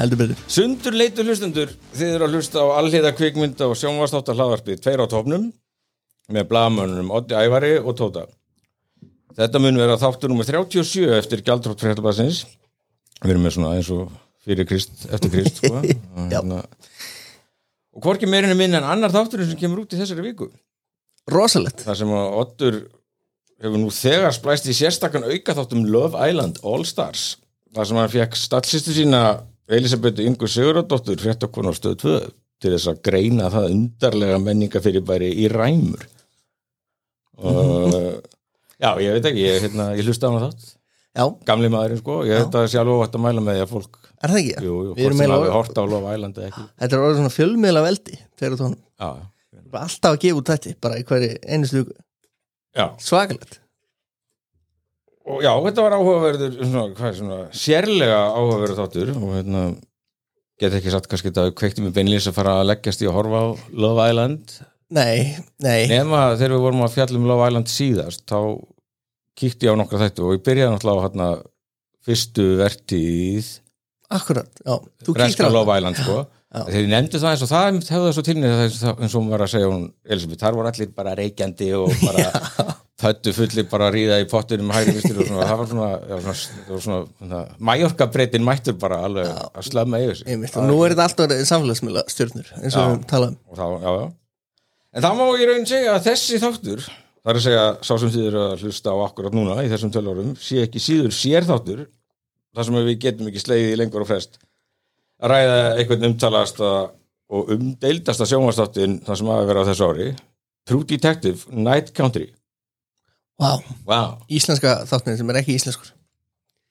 heldur betur. Sundur leitur hlustundur þið eru að hlusta á allhiða kvikmynda og sjónvastáttar hlaðvarpi tveir á topnum með blagamönnum Oddi Ævari og Tóta. Þetta mun vera þáttur nummer 37 eftir gjaldrótt fréttabasins við erum með svona eins og fyrir Krist eftir Krist sko. og, Já. hérna, og hvorki meirinu minn en annar þátturinn sem kemur út í þessari viku. Rosalegt. Þar sem að Oddur hefur nú þegar splæst í sérstakann auka þáttum Love Island All Stars. Þar sem hann fekk stallsistu sína Elisabethu Ingu Sigurðardóttur fréttakonu á stöð 2 til þess að greina það undarlega menningafyrirbæri í ræmur. Og já, ég veit ekki, ég, hérna, ég hlusta á hana þátt. Já, gamli maðurinn sko, ég veit að sjálf óvægt að mæla með því að fólk, er það ekki? jú, jú, Við erum hvort sem hafi hort á Love Island eða ekki. Þetta er orðið svona fjölmiðla veldi tveir og tónum, alltaf að gefa út þetta bara í hverju einustu svakalegt og já, þetta var áhugaverður svona, hvað svona, sérlega áhugaverður þáttur og hérna get ekki satt kannski þetta kveikti mig beinlýs að fara að leggjast í að horfa á Love Island. Nei, nei, nema þegar við vorum að fjalla um Love Island síðast þá kíkti ég á nokkra þættu og ég byrjaði náttúrulega á hérna fyrstu vertíð. Akkurat já, á Love Island sko. Já. þegar ég nefndi það eins og það hefði það svo tilnið eins og hún var að segja hún Elisabeth, þar voru allir bara reykjandi og bara föttu fullir bara að ríða í pottunum hægri vistir og svona, það var svona, já, svona, svona, svona Mallorca breytin mættur bara alveg að slemma yfir sig. Einmitt, og nú er þetta alltaf samfélagsmiðla stjórnur eins og Já. við talaðum. Þá, já, já. En það má ég raun segja að þessi þáttur það er að segja, sá sem þýður að hlusta á akkurat núna í þessum tölvarum sé ekki síður sér þáttur þar sem við getum ekki slegið í lengur og frest að ræða einhvern umtalasta og umdeildasta sjónvastáttin þar sem að vera á þessu ári. True Detective Night Country Vá, wow. íslenska þáttin sem er ekki íslenskur.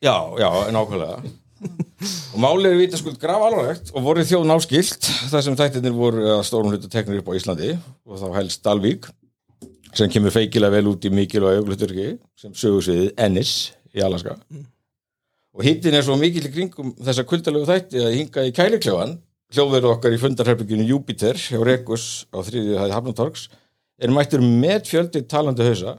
Já, já, nákvæmlega. Og málið er vitaskuld graf alvarlegt og voru þjóð náskilt þar sem þættirnir voru að stórum hlutu teknir upp á Íslandi og þá helst Dalvík sem kemur feikilega vel út í mikilvæg augluturki sem sögursviðið Ennis í Alaska. Og hittin er svo mikil í kringum þessa kuldalegu þætti að hinga í kælikljóðan hljóðveru okkar í fundarherbygginu Júpiter hjá Rekus á þriðju hæði Hafnatorgs er mættur með fjöldi talandi hausa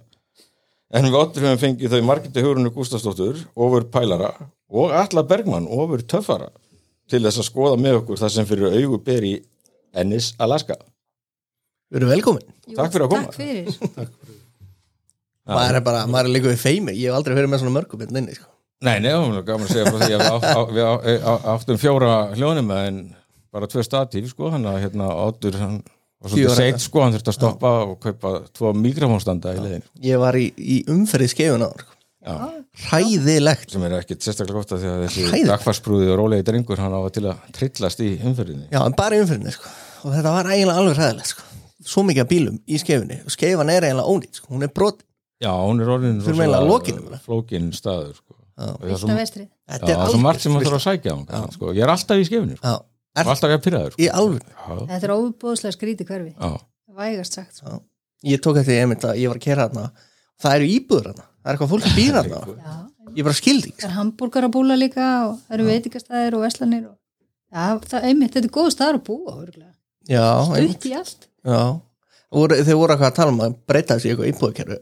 en við ottur höfum fengið þau Margiti Hugurinu Gústafsdóttur ofur pælara og Alla Bergmann ofur töffara til þess að skoða með okkur það sem fyrir augu ber í Ennis, Alaska Við erum velkomin, Jú, Takk fyrir að koma. Takk fyrir. maður er bara maður er líka við feimi, ég hef aldrei verið með svona mörgum hérna inni, sko. Nei, var gaman að segja frá því að við, á, á, við á, áttum fjóra hljónum en bara tvö statíf sko, hann að hérna Ottur hann Fjögurra. svolítið seitt sko, hann þurfti að stoppa og kaupa tvo mikrofónstanda í leiðin Ég var í, í umferði skefun á Já, Hræðilegt. Sem er ekkit sérstaklega gott að því að þessi Hræðilegt. dagfarsbrúði og rólegi drengur hann á að til að trillast í umferðinni. Já, en bara í umferðinni, sko. Og þetta var eiginlega alveg hræðilegt, sko. Svo mikið bílum í skefunni og skefan er eiginlega ónýtt, sko. Hún er brot Já, hún er orðin flókin staður sko. Og. Þetta já, það er svo margt sem maður þarf að sækja á hann, sko. Ég er alltaf í skefinu sko. Já, er, alltaf ég að pyrraður sko. í alveg Já, Þetta er óbúðslega skríti hverfi. já, Vægast sagt. Sko. Ég tók eftir einmitt að ég var að kera þarna Það eru íbúður þarna, það er eitthvað fólk að býra þarna Já. Ég bara skildi Það er hambúrgarabúla líka og það eru veitingastæðir og veslanir. Og... Já, það, einmitt, þetta er góð staður að búa, örgulega. Já, einmitt Stutt í allt. Já, voru, þeir voru eitthvað að tala um að breyta eitthvað íbúðakerfi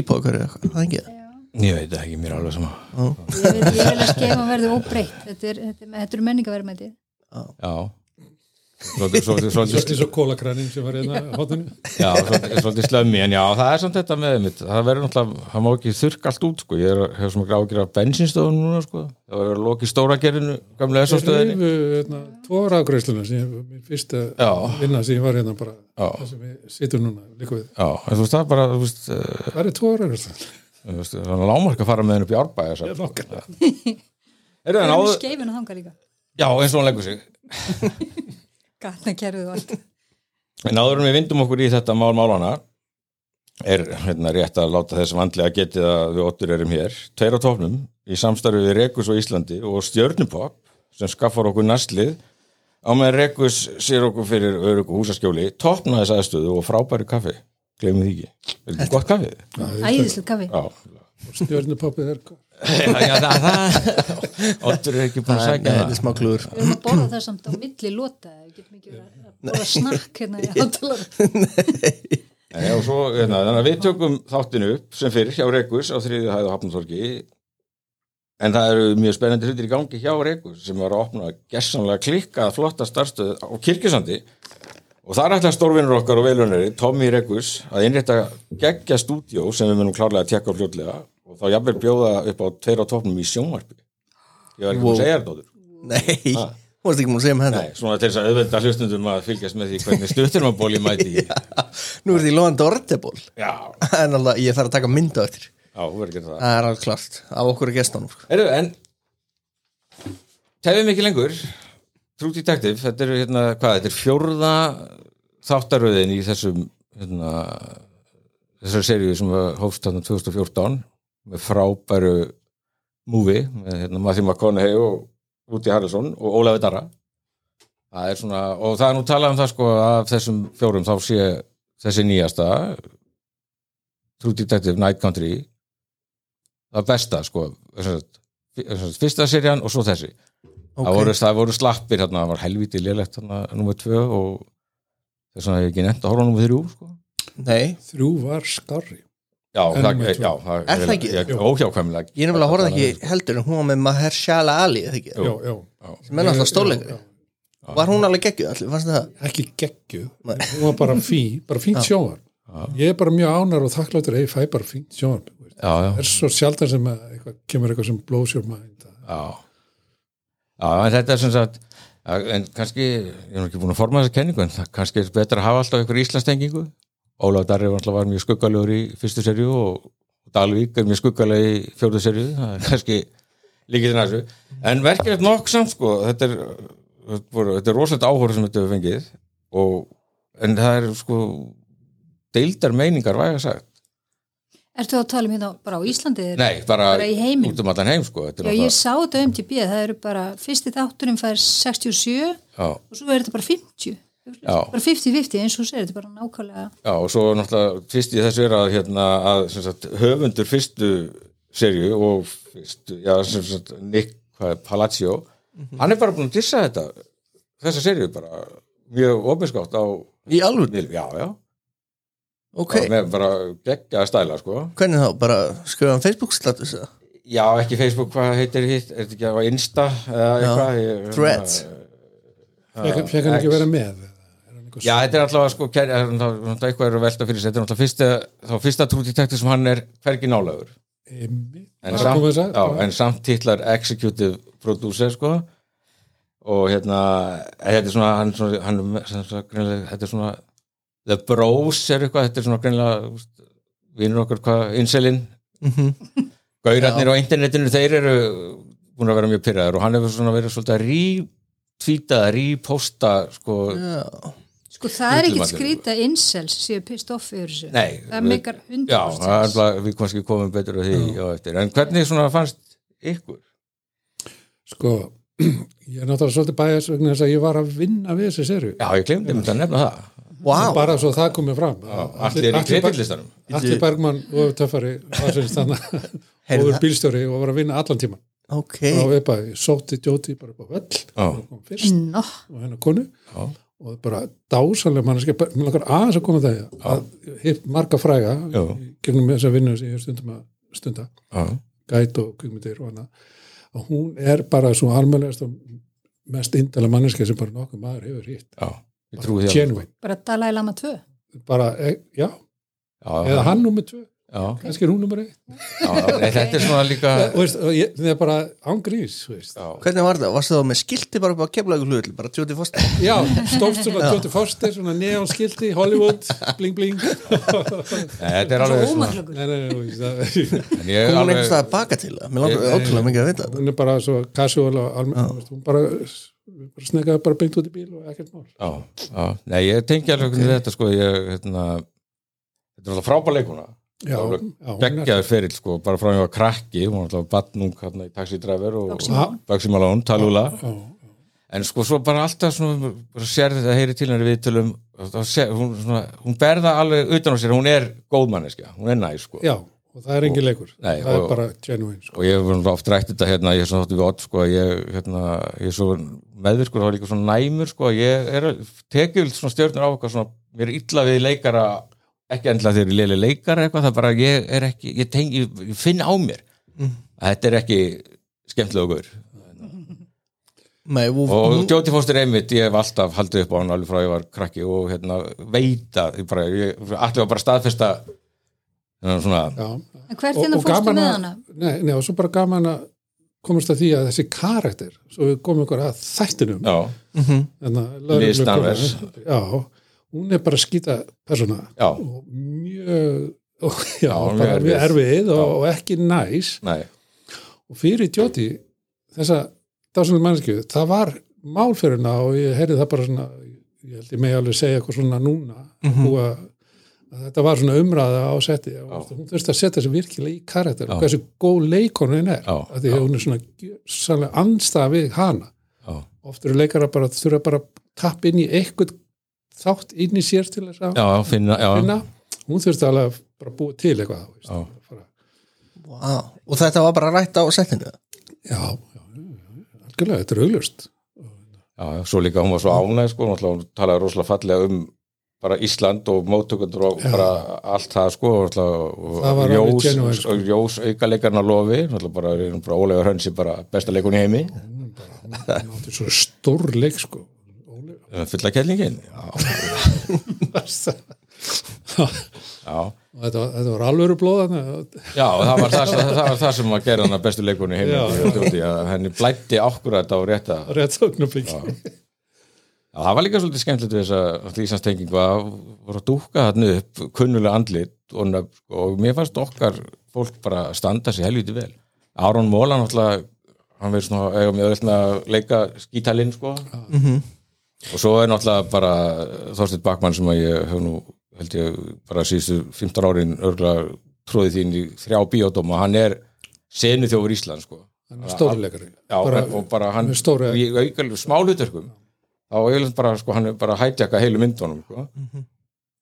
íbúðakerfi eitthvað, það er ekki það Já. ég veit það ekki mér er alveg sama Ég, ég vil að skefa verði óbreytt. Þetta er, þetta Já. Svolítið, og kólakranin sem var hérna hotinu. Já, svolítið, slömmi en já, það er samt þetta með mitt það verður náttúrulega, það má ekki þurrka allt út sko. ég er, hef ekki ágjör af bensinstofun núna sko. það verður að loki stóra gerinu gamlega þessu stöðinni. Rifu, hérna, tvo rafgreisluna sem ég, mín fyrsta vinna sem ég var hérna bara það sem við sittum núna líka við. Já, en þú veist það bara þú veist, það er tvo rafgreisluna þú veist, það er lámark að fara með henn upp í árbæði Já, eins og hann leggur sig Gatna kerfið og allt. en áður en við vindum okkur í þetta mál málana er hérna rétt að láta þess vandlega getið að við óttur erum hér tveir á tóknum í samstarfi við Rekus og Íslandi og Stjörnupop sem skaffar okkur næstlið á með Rekus sér okkur fyrir örugu húsaskjóli toppna þess aðstöðu og frábæri kaffi glemum því ekki, er þetta gott kaffi? Æðislega kaffi. Já, stjörnupoppið er það Óttur er ekki búin að Nei, sækja þetta er smá klúður. Við erum að borða það samt á milli lota. Við getum ekki verið að borða snakk hérna í hátalara. En já, svo, hérna, þannig að við tökum þáttinu upp sem fyrir hjá Rekus á þriðju hæðu Hafnartorki en það eru mjög spennandi hlutir í gangi hjá Rekus sem var að opna gessanlega klikkað flotta starfstöð á Kirkjusandi. Og það er alltaf stórvinnur okkar og velunari Tommy Rekus að innrétta geggja stúdíó sem við munum klárlega að tekka á fljótlega og þá jafnvel bjóða upp á tveir á topnum í sjónvarpi. Ég var ekki búin að segja þetta áður. Nei, Ah. þú varst ekki múin að segja um henni Nei, svona til þess að auðvenda hlustundum að fylgjast með því hvernig stuttunumabóli mæti í Nú er því loðan dorteból Já, En alltaf, ég þarf að taka mynda eftir. Já, þú verður gera það. Það er alveg klart, af okkur að gestunum sko. Heyrðu, en tefum ekki lengur. True Detective, þetta er hérna, hvað, þetta er fjórða þáttaröðin í þessum hérna, þessar seríu sem var hófst þarna 2014 með frábæru movie með hérna, Matthew McConaughey og Woody Harrelson og Ólafi Darra það er svona, og það er nú talað um það sko af þessum fjórum þá sé þessi nýjasta True Detective Night Country það besta sko fyrsta serían og svo þessi það, voru, það voru slappir hérna, það var helviti lélegt hérna nummer tvö og þess vegna hef ég ekki nefnt að horfa á nummer þrjú sko. Nei, Þrjú var skárri. Já, það, já, það Er það ekki? ég, óhjákvæmilega ég er nefnilega að horfa ekki heldur en hún var með Mahershala Ali sem er Já, já. Var hún alveg geggjuð allir, fannst þið það? Ekki geggjuð. Nei. Hún var bara fín, bara fínt sjónvar. Ég er bara mjög ánar og þakkláttur ég fæ bara já, já, Það er svo sjaldan sem að eitthvað, kemur eitthvað sem blows your mind. já já, en þetta er sem sagt en kannski, ég er nú ekki búin að forma þessa kenningu en kannski er betra að hafa alltaf ykkur íslandstengingu Ólaf Darri var, mjög skuggalegur í fyrstu serju og Dalvík er mjög skuggaleg í fjórðu serju það er kannski líkið til næstu en verkefnið nokk samt sko þetta er, þetta er rosalega áhóru sem þetta hefur fengið og, en það er sko deildar meiningar væga sagt Ertu að tala um hérna bara á Íslandi? nei, bara, Bara í heiminum? út um allan heim sko Já, ég sá þetta á MTB, það eru bara, fyrsti þátturinn fær 67 já, og svo er þetta bara 50. Bara 50-50 eins og þú segir, þetta er bara nákvæmlega. Já, og svo náttúrulega fyrst í þessu er að, hérna, að sem sagt, höfundur fyrstu serju og fyrstu, já, sem sagt, Nick hvað er, Palacio, hann er bara búin að dissa þetta, þessa serju bara mjög ofinskátt á Í alveg? já, já, Ok, okay. með bara geggja stæla, sko hvernig þá? Bara skrifa um Facebook status eða? Já, ekki Facebook, hvað heitir hitt, er þetta ekki á Insta eða eitthvað Threads. Hann ekki vera með? Já, þetta er alltaf sko, er eitthvað er að velta fyrir sér, þetta er náttúrulega fyrsta, þá fyrsta trútitekti sem hann er hvergi Einmitt. en samt, já, en samt titlar executive producer sko. Og hérna þetta er svona, hann, svona, hann greinilega, þetta er svona The Bros er eitthvað, þetta er svona greinilega úst, vinur okkur hvað, Inselin. Gaurarnir á internetinu þeir eru búin að vera mjög pyrraðar og hann hefur svona verið að rí-tvíta, rí-posta sko, Já, Sko það er ekkit allir. skrýta incels séu pissed off yfir þessu. Nei, það við- meikar 100% Já, það er bara, við kannski komum betur á því á eftir, en hvernig svona fannst ykkur? Sko, ég er náttúrulega svolítið bæðis vegna þess að ég var að vinna við þessi serju. Já, ég glemdi myndi að nefna það Vá, Bara svo það komið fram. Allir er í kreditlistanum Allir Bergmann og töffari var sem stanna og það. bílstjóri og var að vinna allan tíman. ok Og upp að sóti Jóti bara og og og bara dásanlega mannski, mér langar aðeins að koma það að hitt marga fræga Já. gegnum þessa vinnu sem ég hef stundum að stunda, Já, gæt og kvikmyndir og annað, að hún er bara svo almennlegast og mest indala manneski sem bara nokkuð maður hefur hitt. Já, ég trúi því alveg. genuine, bara Dalai Lama 2. bara, e, já. Já, eða hann nummer tvö, já, kannski er hún nummer eitt. Þetta er svona líka og veist, og ég, það er bara ángrís Hvernig var það? Varstu þá með skilti bara upp á keflagu hlutul, bara tjóti fórst já, stóft svona Jóti Foster, svona neonskildi Hollywood, bling bling. Nei, þetta er alveg Svo svona ómaklögur. nei, nei, nei, veist, það en ég Kom hún alveg, einhvers að baka til það? Mér langar ótrúlega mikið að vita þetta. Hún er bara svo casual hún bara, bara sneggaði bara beint út í bíl og ekkert mál. Já, já, nei, ég tengi alveg okay. þetta sko, ég, hérna þetta er alltaf frábær leikuna geggjaður ferill sko, bara frá var krakki, hún var alltaf badnung hérna í taxidræver og Talula já, en sko svo bara alltaf svona, bara sér þetta heyri til henni viðtölum hún, svona, hún berða alveg utan á sér, hún er góðmanneskja, hún er næ sko. Já, og það er engin leikur. Nei, það og- er bara genuine sko. og ég hef oft rætt þetta hérna, ég er svona þáttu við ott sko, ég, hérna, ég er svo meðvirkur, þá er líka svona næmur sko, að ég er tekið svona stjörnur á eitthvað svona, mér er illa við leikara ekki endla þegar ég leili leikara eitthvað, það er bara, ég er ekki ég, tengi, ég finn á mér að þetta er ekki skemmtilega gaur. Nei, og, og Jóti Fóstur einmitt, ég hef alltaf haldið upp á hann alveg frá ég var krakki og hérna veita, bara, ég allir var bara staðfesta svona, hvert hérna fórstu með hana? Nei, nei, og svo bara gaman að komast að því að þessi karakter svo við komum ykkur að þættinum. Já, Hérna, Danvers. Já, hún er bara skýta persóna. Og mjög og, já, Já, mjög erfið. erfið og, og ekki næs. Nei, og fyrir Jóti þessa dásanlega mannskju, það var mál fyrir hana og ég heyrði það bara svona ég held ég megi alveg segja eitthvað svona núna. Búa, að þetta var svona umræða á setti og hún þurfti að setja sig virkilega í karakter og hversu góð leikonin er að því hún er svona andstað við hana. Já, oft eru leikara bara þurfa bara að tappa inn í eitthvað þátt inn í sér til þess að já, finna, já, finna. Hún þurfti alveg að bara búa til eitthvað þú veist, wow. og þetta var bara rætt á settinu já, já, já, já, algjörlega, þetta er augljóst. Já, já, svo líka hún var svo ánæg sko, hún talaði rosalega fallega um bara Ísland og móttökundur og bara allt það sko og genuine, sko. og ljós aukaleikarna lofi bara, bara Ólega Hönsi bara besta leikun í heimi. Hún átti svo stór leik sko fulla kellingin? Já, já. Og þetta, var- þetta var alvöru blóðan Já, það var það, það, var það sem að gera hana bestu leikunni heim að henni blætti ákkurat á rétta rétt þóknabík það var líka svolítið skemmtilegt við þessa Íslandstengingu að voru að dúka þarna upp kunnulega andlit og, og mér fannst okkar fólk bara standa sér helviti vel. Aron Móla náttúrulega hann verið svona að leika skítalinn sko og svo er náttúrulega bara Þorsteinn Bakmann sem að ég hef nú held ég bara síðustu 15 árin örgulega tróðið þín í þrjá bíódóma. Hann er senu þjófur Ísland sko er bara, og bara hann er stóri- í auðvitað smálutverkum þá eiginlega bara, sko, hann er bara að hætjaka heilu myndunum, sko.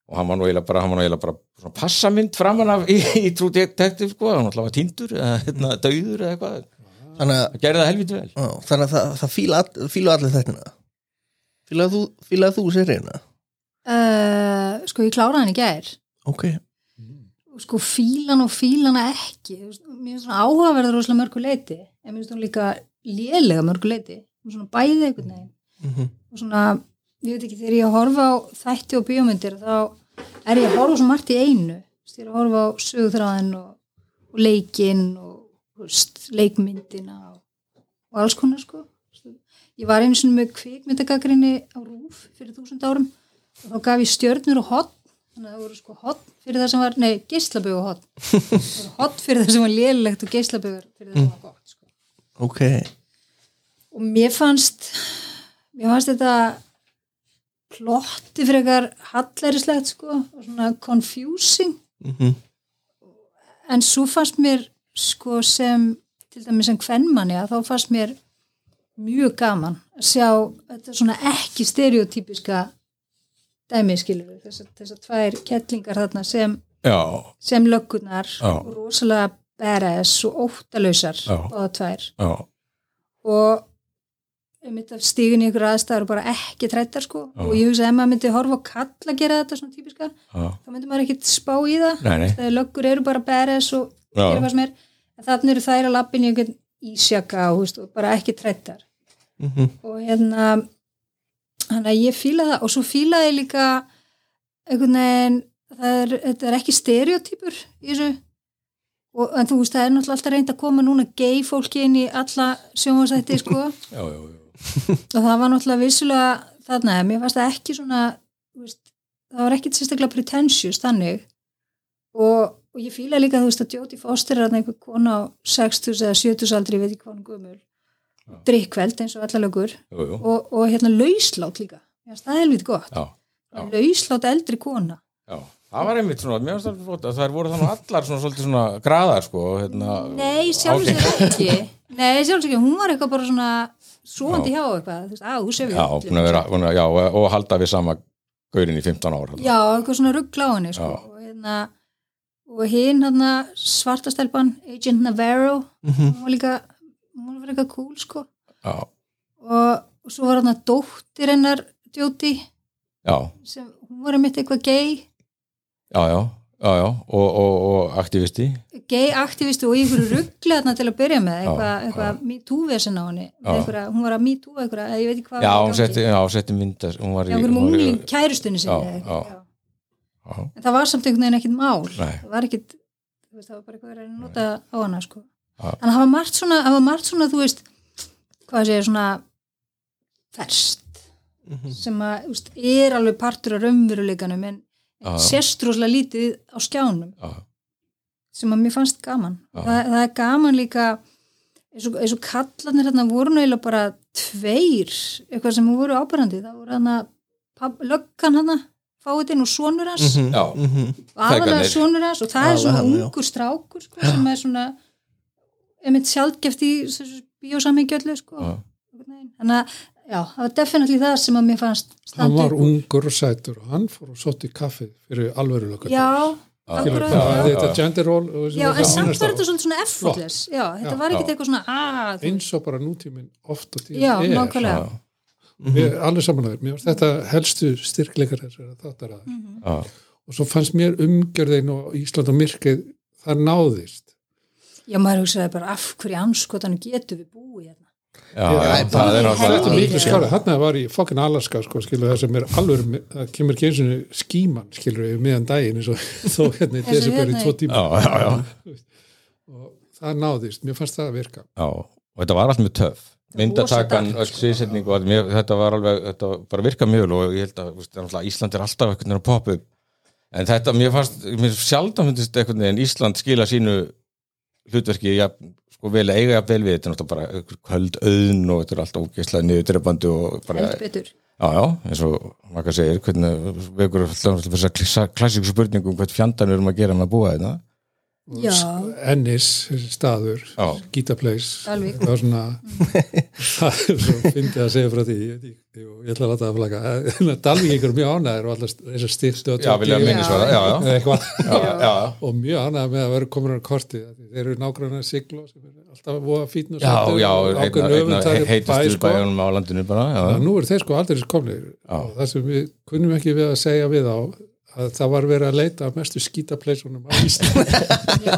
Og hann var nú eiginlega bara, hann var nú eiginlega bara svona passamynd framan af í, í True Detective, sko, hann var alltaf tindur eða hérna, dauður eða eitthvað. Þannig að, það gerði það helviti vel. Á, þannig að það, það fíla, all, fíla allir þettina fílaði þú, fílaði þú sérina Uh, sko, ég kláraði hann í gær. Ok, sko fílan og fílana ekki mér finnst svona áhugaverður rosalega mörgu leiti en mér finnst hún líka lélega mörgu leiti svona bæði einhvern veginn. Mhm. og svona, ég veit ekki, þegar ég horfa á þætti og bíómyndir þá er ég að horfa svo margt í einu. Ég er að horfa á sögþráðin og, og leikinn og leikmyndina og, og alls konar sko ég var einu sinni með kvikmyndagagrinni á Rúf fyrir þúsund árum. Og þá gaf ég stjörnur og hot þannig að það voru sko hot fyrir það sem var nei, geislabögu hot það voru hot fyrir það sem var lélegt og geislabögur fyrir það sem var gott sko. ok. Og mér fannst mér fannst þetta plotti frekar hallærislegt sko og svona confusing. Mm en svo fannst mér sko sem til dæmis sem kvennmanni að þá fannst mér mjög gaman að sjá þetta svona ekki stereotypiska dæmi skilur þessar þessa tvær kettlingar þarna sem, já, sem löggunar og rosalega badass og óttalausar Já. báða tvær. Já, og að stígun í ykkur aðstæður og bara ekki trættar sko. Já. og ég hugsa að ef maður myndi horfa á kall að gera þetta svona típiska já, þá myndi maður ekkit spá í það. Nei, nei. Þegar löggur eru bara badass og gera hvað sem er en þannig eru þær að lappin í einhvern ísjaka og, veist, og bara ekki trættar Mhm. og hérna þannig að ég fíla það og svo fíla ég líka einhvern veginn það er, þetta er ekki stereotypur í þessu. Og, en þú veist það er náttúrulega alltaf reynd að koma núna gay fólki inn í alla sjónvarsætti sko. Já, já, já, og það var náttúrulega vissulega þarna, mér fannst það ekki svona veist, það var ekkit sérstaklega pretentious þannig. Og, og ég fíla líka þú veist að Jodie Foster er einhver kona á 60 eða 70 aldri, ég veit ekki hvað hann gömul. Drikkveld eins og allalögur og, og hérna lauslát líka. Það er helviti gott. Já, Já. lauslát eldri kona. Já. það var einmitt svona, finnst það flott að þær voru þannig allar svona svolítið svona graðar, sko hérna, nei, sjálfs ágætt. ekki. Nei, sjálfs ekki, hún var eitthvað bara svona svoandi hjá eitthvað, veist, sefur já, vera, og og halda við sama gaurin í 15 ár Já, eitthvað svona ruggla á henni sko. Og hérna og hinn svartastelpan Agent Navarro Mhm. hún var líka, hún var eitthvað cool sko. Já, og, svo var hérna dóttir hennar Jóti já, sem hún var einmitt eitthvað gay. Já, já já, já, og, og, og aktivisti. Gay aktivisti og einhverju ruggli þarna til að byrja með, eitthvað eitthva MeToo-vesen á henni, eitthvað, hún var að MeToo eitthvað, ég veit ekki hvað já, hún setti, myndar hún var í kærustunni sinni Já, eitthvað, já. En það var samt einhvern veginn ekkit mál. Nei. það var ekkit veist, það var bara eitthvað að nota á hana sko. Já. en það var margt svona, það var margt svona þú veist, hvað segir svona verst sem að veist, er alveg partur af raunveruleikanum en, en sést rosalega lítið á skjánum. Já. sem að mér fannst gaman. Það, það er gaman líka eins og, eins og kallarnir hérna voru náttúrulega bara tveir eitthvað sem voru ábærandi það voru hérna papp- löggan hérna fáiðinn og sonur hans Mhm, já, mhm. og aðalega sonur hans og það Já, er svona hann, já. ungur strákur sko, sem er svona einmitt sjálfgeft í bíósamíkjöllu sko. Já. þannig að já, það var definitíli það sem að mér fannst hann standa var ungur og sætur og hann fór og sótt í kaffið fyrir alvöru lögum já, Skilur, akkurat, það, já. þetta gender roll og já, en samt var þetta svolítið svona effortless já, þetta Já. var ekkert Já. eitthvað svona að, eins og bara nútíminn oft og já, er nákvæmlega já, Mér- alveg samanlega, mér finnst þetta helstu styrkleikar þessar þáttar að Mhm. já, og svo fannst mér umgjörðin og Ísland og myrkrið það náðist. Já, maður hugsaði bara af hverju anskotanum getur við búið hérna? Já, já, það er er helviti. miklu skára, þarna var í fokkin Alaska sko, skilur það sem er alveg það kemur ekki eins og skíman skilur meðan daginn eins og þó hérna í og desember í hérna tvo tíma. Já, já, já, og það náðist, mér fannst það að virka. Já, og þetta var allt með töf myndatakan, öll sviðsetning og mér, þetta var alveg, þetta var bara virka mjög og ég held að, veist, Ísland er alltaf einhvern veginn að poppa upp en þetta, mér fannst, mér sjaldan fundist einhvern veginn Ísland skila sínu hlutverki, ja, sko vel eiga vel við, þetta er náttúrulega bara köld auðn og þetta er alltaf ógeðslega niður dreifandi og bara, já, já, eins og maður segir, hvernig vekur alltaf fyrir þess að klassíku spurningum hvert fjandan við erum að gera með að búa þetta já, Ennis, staður Dalvík. það var svona það er svo fyndið að segja frá því. Ég, veit ekki, jú, ég ætla að láta það flaka. Dalvíkingur er mjög ánæður og alltaf þessar já, og mjög ánæður með að vera komin á korti þeir eru sem er alltaf voða fítn og já, sætur já, og einna, ákveðin einna öfundsæður bæ, heitustu sko. bæjunum á landinu bara, já, Þannig að nú eru þeir sko aldrei komnir. Já. og það sem við kunnum ekki við að segja við á að það var verið að leita að mestu skítapleisunum á Íslandi.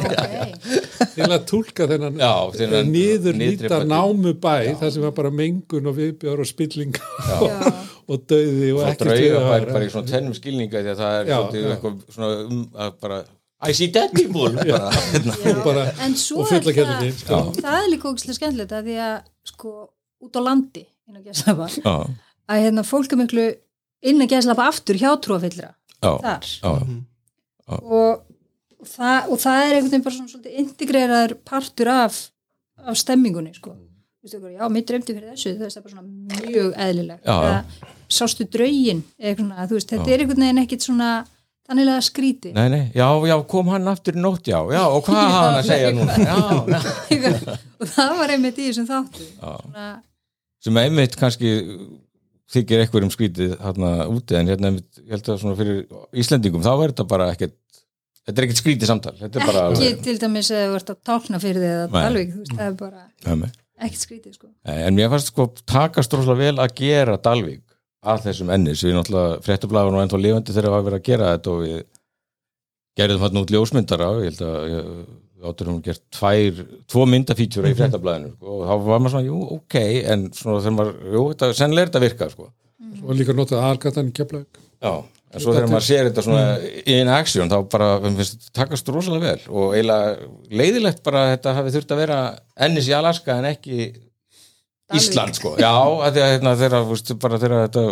Til að túlka þennan Já, þennan niður niðri nýta bæ- námubæ þar sem var bara mengun og viðbjör og spilling og, já, og döði og ekkert við að bara, vera. bara í svona tennum skilninga því að það er Já, svolítið já. eitthvað svona um að bara I see dead people. Bara, hérna. en svo og er fulla það sko. það er líka ógislega skemmtilegt að því að sko út á landi að hérna fólk er miklu innan gæslapa aftur hjá trúafillra já, þar. já, og, og, það, og það er einhvern veginn bara svona svolítið integreraður partur af, af stemmingunni sko. Ykkur, já, mér dreymdi fyrir þessu það er bara svona mjög eðlilegt. Já, já. Eða, sástu draugin eitthvað, veist, þetta er einhvern veginn ekkit svona þannig að skríti nei, nei, já, já, kom hann aftur í nótt, já, já, og hvað hafði hann að segja núna, já, já, og það var einmitt í þessum þáttu svona, sem einmitt kannski þykir einhverjum skrítið hérna úti, en hérna ég held að svona fyrir Íslendingum, þá er þetta bara ekkert þetta er ekkert skrítið samtal, bara ekki til dæmis að þú ert að tákna fyrir því að. Dalvik, þú veist, það er bara ekkert skrítið sko. En mér fannst sko takast rosalega vel að gera Dalvík að þessum ennis við náttúrulega fréttublaður og ennþá lifandi þegar við að vera að gera þetta og við gerðum hann út ljósmyndara ég held að átturum að gera tvær, tvo myndafítsjúra í fréttablaðinu sko, og þá var maður svona, jú, ok en svona þegar maður, jú, þetta, sennilega er þetta að virka sko. og líka notað aðalgatan í Keflavík Já, en svo þegar maður sér þetta svona in action, þá bara finnst takast rosalega vel og eiginlega leiðilegt bara þetta hafi þurft að vera ennis í Alaska en ekki Dalvík. Ísland sko, já, hérna, þeirra þetta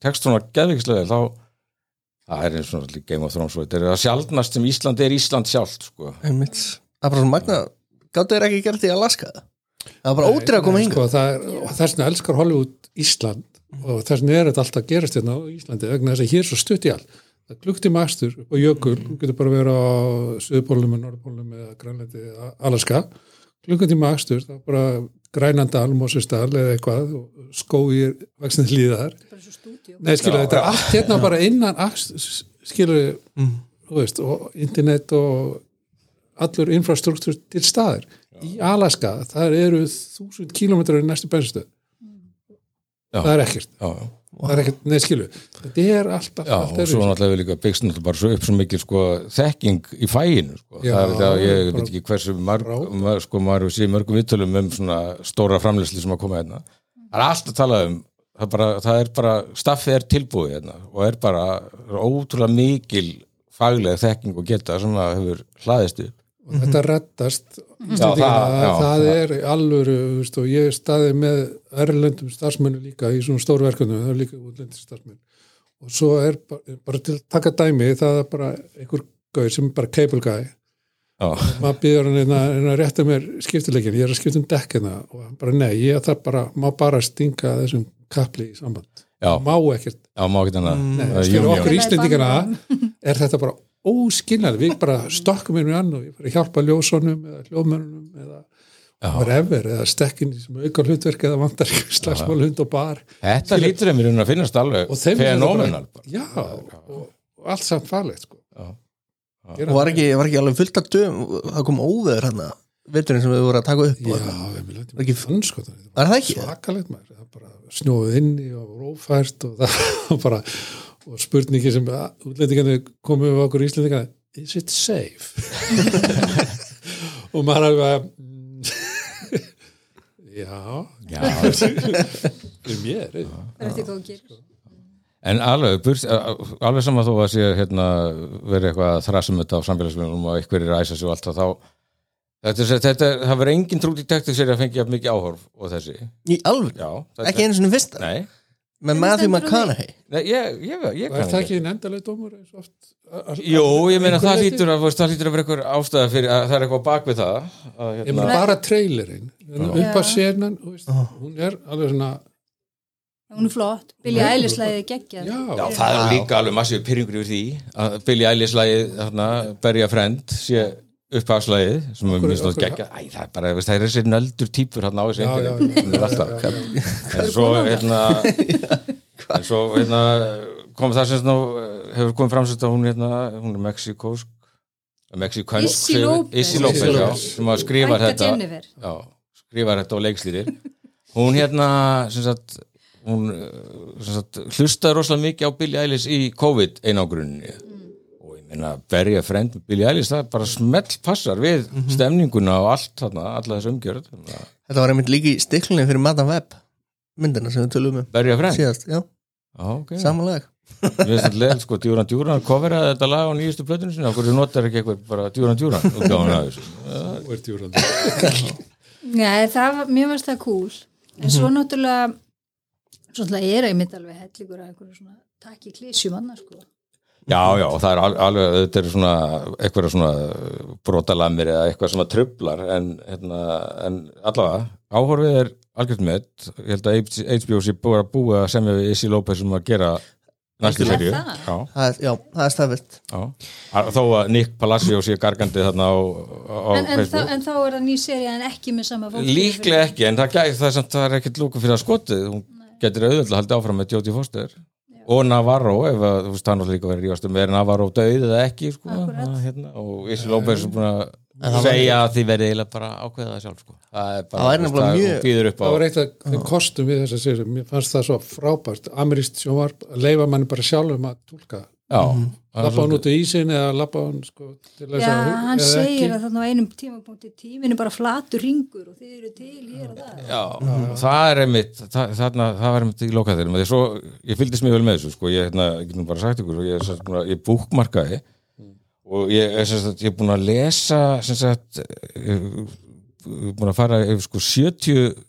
tekst svona geðvikslega vel, þá það er eins og svona Game of Thrones og þetta er að sjaldnast sem Ísland er Ísland sjálft sko. Einmitt. Það er bara svona magna gáttu þeir ekki gert því að laska það var bara ótrýð að koma hinga sko, er, þess vegna elskar Hollywood Ísland og þess vegna er þetta alltaf að gerast hérna á Íslandi vegna þess að hér er svo stutt í allt. Það er klukktíma akstur og jökul þú getur bara verið á Suðupólum og Norðupólum eða Grænlandi eða Alaska. Klukkutíma akstur, það er bara Grænandal, Mosesdal eða eitthvað og skói vaksnið hlýðar bara svo stúdíu Nei, skilur, Já, þetta er já. allt hérna bara innan aks, skilur, þú veist og internet og allur infrastruktúr til staðir í Alaska, það eru þúsund kílómetrar í næstu bensinstöð Já. það er ekkert já, já. það er ekkert, neð skilu þetta er alltaf, Já, allt og svo náttúrulega við líka byggst náttúrulega bara svo upp svo mikil sko þekking í fæinu sko. Já, það er það, ég veit ekki hversu marg, Rá. mar, sko maður sé mörgum viðtölum um svona stóra framleysli sem að koma hérna það er allt að tala um það bara, það er bara staffið er tilbúið hérna og er bara ótrúlega mikil faglega þekking og geta sem að hefur hlaðist upp og þetta reddast Já, það- það, já, það það- er alvöru veist, og ég staði með erlendum starfsmennu líka í svona stórverkunum það er líka útlendir starfsmenn. Og svo er bara, bara til að taka dæmi það er bara einhver gauð sem er bara cable guy. Já, maður býður hann hérna hérna að rétta mér skiptileikin, ég er að skipta um dekkina og hann bara nei, ég þarf bara, má bara stinga þessum kapli í samband. Já, má ekkert, já, má Það er skilur union. okkur Íslendingana er þetta bara óskinnari, við bara stokkum inn við annu, ég bara hjálpa ljósonum eða hljóðmörnum eða whatever, eða stekkinni sem auka hlutverk eða vantar slagsmál hund og bar. Þetta lítur þeim í raun að finnast alveg er fenómenal bara, já, og, allt samt farlegt sko. Og var ekki, var ekki alveg fullt af döm það kom óveður hérna veturinn sem við vorum að taka upp já, við Var ekki- í þann sko Var það ekki? svakalegt maður, það bara snjóið inni og rófært og það var bara og spurningi sem útlendingarnir komið við okkur íslendingarnir is it safe? Og maður alveg mm, já. Já, fyrir mér eh. Er gerir. En alveg, burt, alveg saman þó að sé hérna, verið eitthvað að þrasum þetta á samfélagsmiðlunum og eitthvað er að æsa og allt það þá þetta, er- þetta, er- það verður engin trúti tektik sér að fengja mikið áhorf og þessi. Í alveg, Já, ekki einu sinni fyrsta? Nei, með Matthew McConaughey. Nei ég, ég, ég, er það ekki. nendaleg dómur Jú, ég meina það lítur að, það lítur að vera eitthvað ástæða fyrir að það er eitthvað bak við það að, ég hérna, meina bara trailerinn. Upp að Já. senan hún er alveg svona Hún er flott. Billy Nei, Eilish hún er lægið geggjað. já, Já, það er líka alveg massíu pyrringur yfir því að Billy Eilish lagið, þarna, Berja Friend sé upphafslægið sem er að okkur- gegja Æ, það er bara, veist, það er þessi nöldur típur hérna á þessu en svo hérna en svo hérna kom það sem nú hefur komið fram sem þetta hún hérna, hún er mexikósk mexikansk Issy López. Sem að skrifa Frænka þetta. Já, skrifar þetta og leikslýrir hún hérna sem sagt, hún sem sagt, hlustaði rosalega mikið á Billie Eilish í COVID einangrunni og ég meina berja frend með Billie Eilish það bara smelt passar við stemninguna og allt þarna, alla þessu umgjörð þetta var einmitt líka í stiklunni fyrir Madame Web myndina sem við tölum um berja frend, síðast, já, já ok samanlega Mér finnst þetta leðilt sko, Djúran Djúran coveraði þetta lag á nýjustu plötunum sinni, okkur notar ekki eitthvað bara Djúran Djúran þessu. Nú er djúrandi. Nei, það var, mér varst það cool. En svo náttúrulega, svo náttúrulega er einmitt alveg hellingur að einhverju svona takki klísjum annars sko. Já, já, það er al- alveg, þetta er svona eitthvað svona brotalamir eða eitthvað sem að trublar en, hérna, en allavega, áhorfið er algjört með, ég held að HBO sé búið að búið að semja við Issy López um að gera næstu Er serju. Já, það er, já, það er staðvilt Þó að Nick Palacio sé gargandi þarna á, á En, en, þá, en þá er það ný serið en ekki með sama fólk. Líklega ekki, en það, gæ, það, er það er ekkert lúka fyrir að skotið, hún getur auðvitað að halda áfram með Jodie Foster og Navarro, ef að, þú veist, hann var líka verið rífast um er Navarro döið eða ekki, sko? Akkúrat. það, hérna, og Issy López er búin að segja að þið verið eiginlega bara ákveða það sjálf, sko. Það er bara, hún býður upp á það var eitt af þeim kostum við þess að segja mér fannst það svo frábært. Ameríst sjónvarp að leifa manni bara sjálfum að tólka já, það er lappa hann út í ísin eða lappa hann sko til þess Já, að hann eða segir ekki. að þarna á einum tímapunkti tíminu bara flatur ringur og þið eru til hér og það. Já, það er einmitt það, þarna, það var einmitt í lokaðeirum því svo, ég fylgdist mjög vel með þessu sko, ég, hérna, ég get nú bara sagt ykkur og ég, er ég búkmarkaði og ég er sem sagt, ég er búin að lesa sem sagt ég er búin að fara yfir sko 70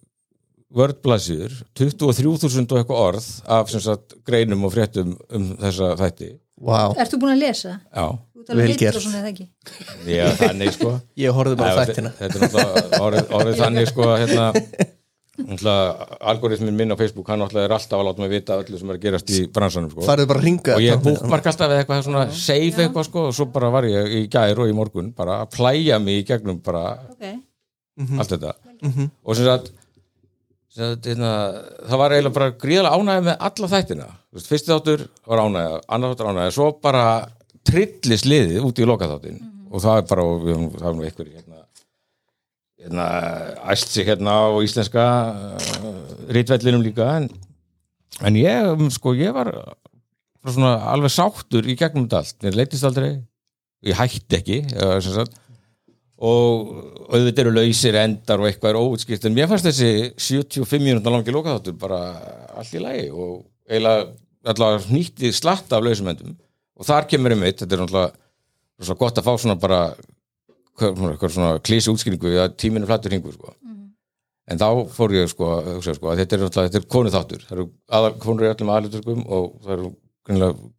vördblasjur 23.000 og eitthvað orð af sem sagt greinum og fréttum um þessa þætti. Wow. Ert þú búin að lesa? Já, og eða já þannig sko. Ég horfði bara þættina. Þetta er náttúrulega orðið, þannig sko hérna. Algoritmin minn á Facebook hann náttúrulega er alltaf að láta mig vita öllu sem er að gerast í bransanum sko. Og ég búkmark alltaf við eitthvað svona save eitthvað sko og svo bara var ég í gær og í morgun bara að plæja mig í gegnum bara Ok. allt þetta. Og sem sagt, sem sagt það var eiginlega bara gríðalega ánægja með alla þættina. Fyrsti þáttur var ánægja, annar þáttur ánægja svo bara trillis liðið út í lokaþáttin og það er bara, það er nú einhverjir hérna, hérna æst sig hérna á íslenska uh, rítvellinum líka en en ég, um, sko, ég var alveg sáttur í gegnum allt, mér leittist aldrei. Ég hætti ekki sem sagt, og auðvitað eru lausir endar og eitthvað er óutskipt en mér fannst þessi 75 mínútur langi lokaþáttur bara allt í lagi og eiginlega nýtti slatt af lausum endum. Og þar kemur um eitt, þetta er náttúrulega svo gott að fá svona bara hvað svona, hvað svona klísi útskýringu að tíminu flættur hingur sko. en þá fór ég sko sko að þetta er náttúrulega, þetta er konu þáttur það eru aðal, konur í öllum aðluturkum og það eru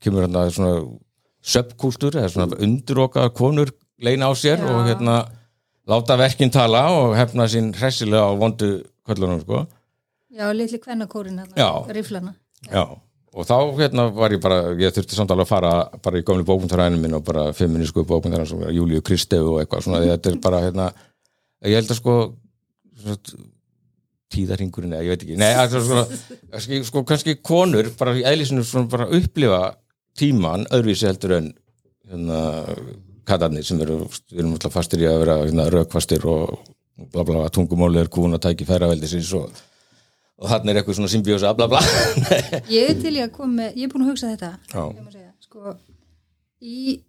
kemur hérna svona subkúltúr, eða svona undirokaðar konur leina á sér Já. og hérna láta verkin tala og hefna sín hressilega á vondu köllunum sko Já, litli kvennakórin Já. riflana Já, og þá hérna var ég bara, ég þurfti samt alveg að fara bara í gömlu bókmyndaræðinu minn og bara feminísku bókmyndaræðinu Júliu Kristefu og eitthvað svona, þetta er bara hérna, ég held að sko svona, tíðarhingurinn eða ég veit ekki, nei, sko, kannski, sko kannski konur bara í eðlisinu svona bara upplifa tíman öðruvísi heldur en hérna katarnir sem eru, við erum alltaf fastir í að vera hérna, rökfastir og bla bla, bla tungumálið er kúna tæki færaveldisins og og þarna er eitthvað svona symbiósa bla bla. Ég er til í að koma með, ég er búin að hugsa þetta. Segja, sko í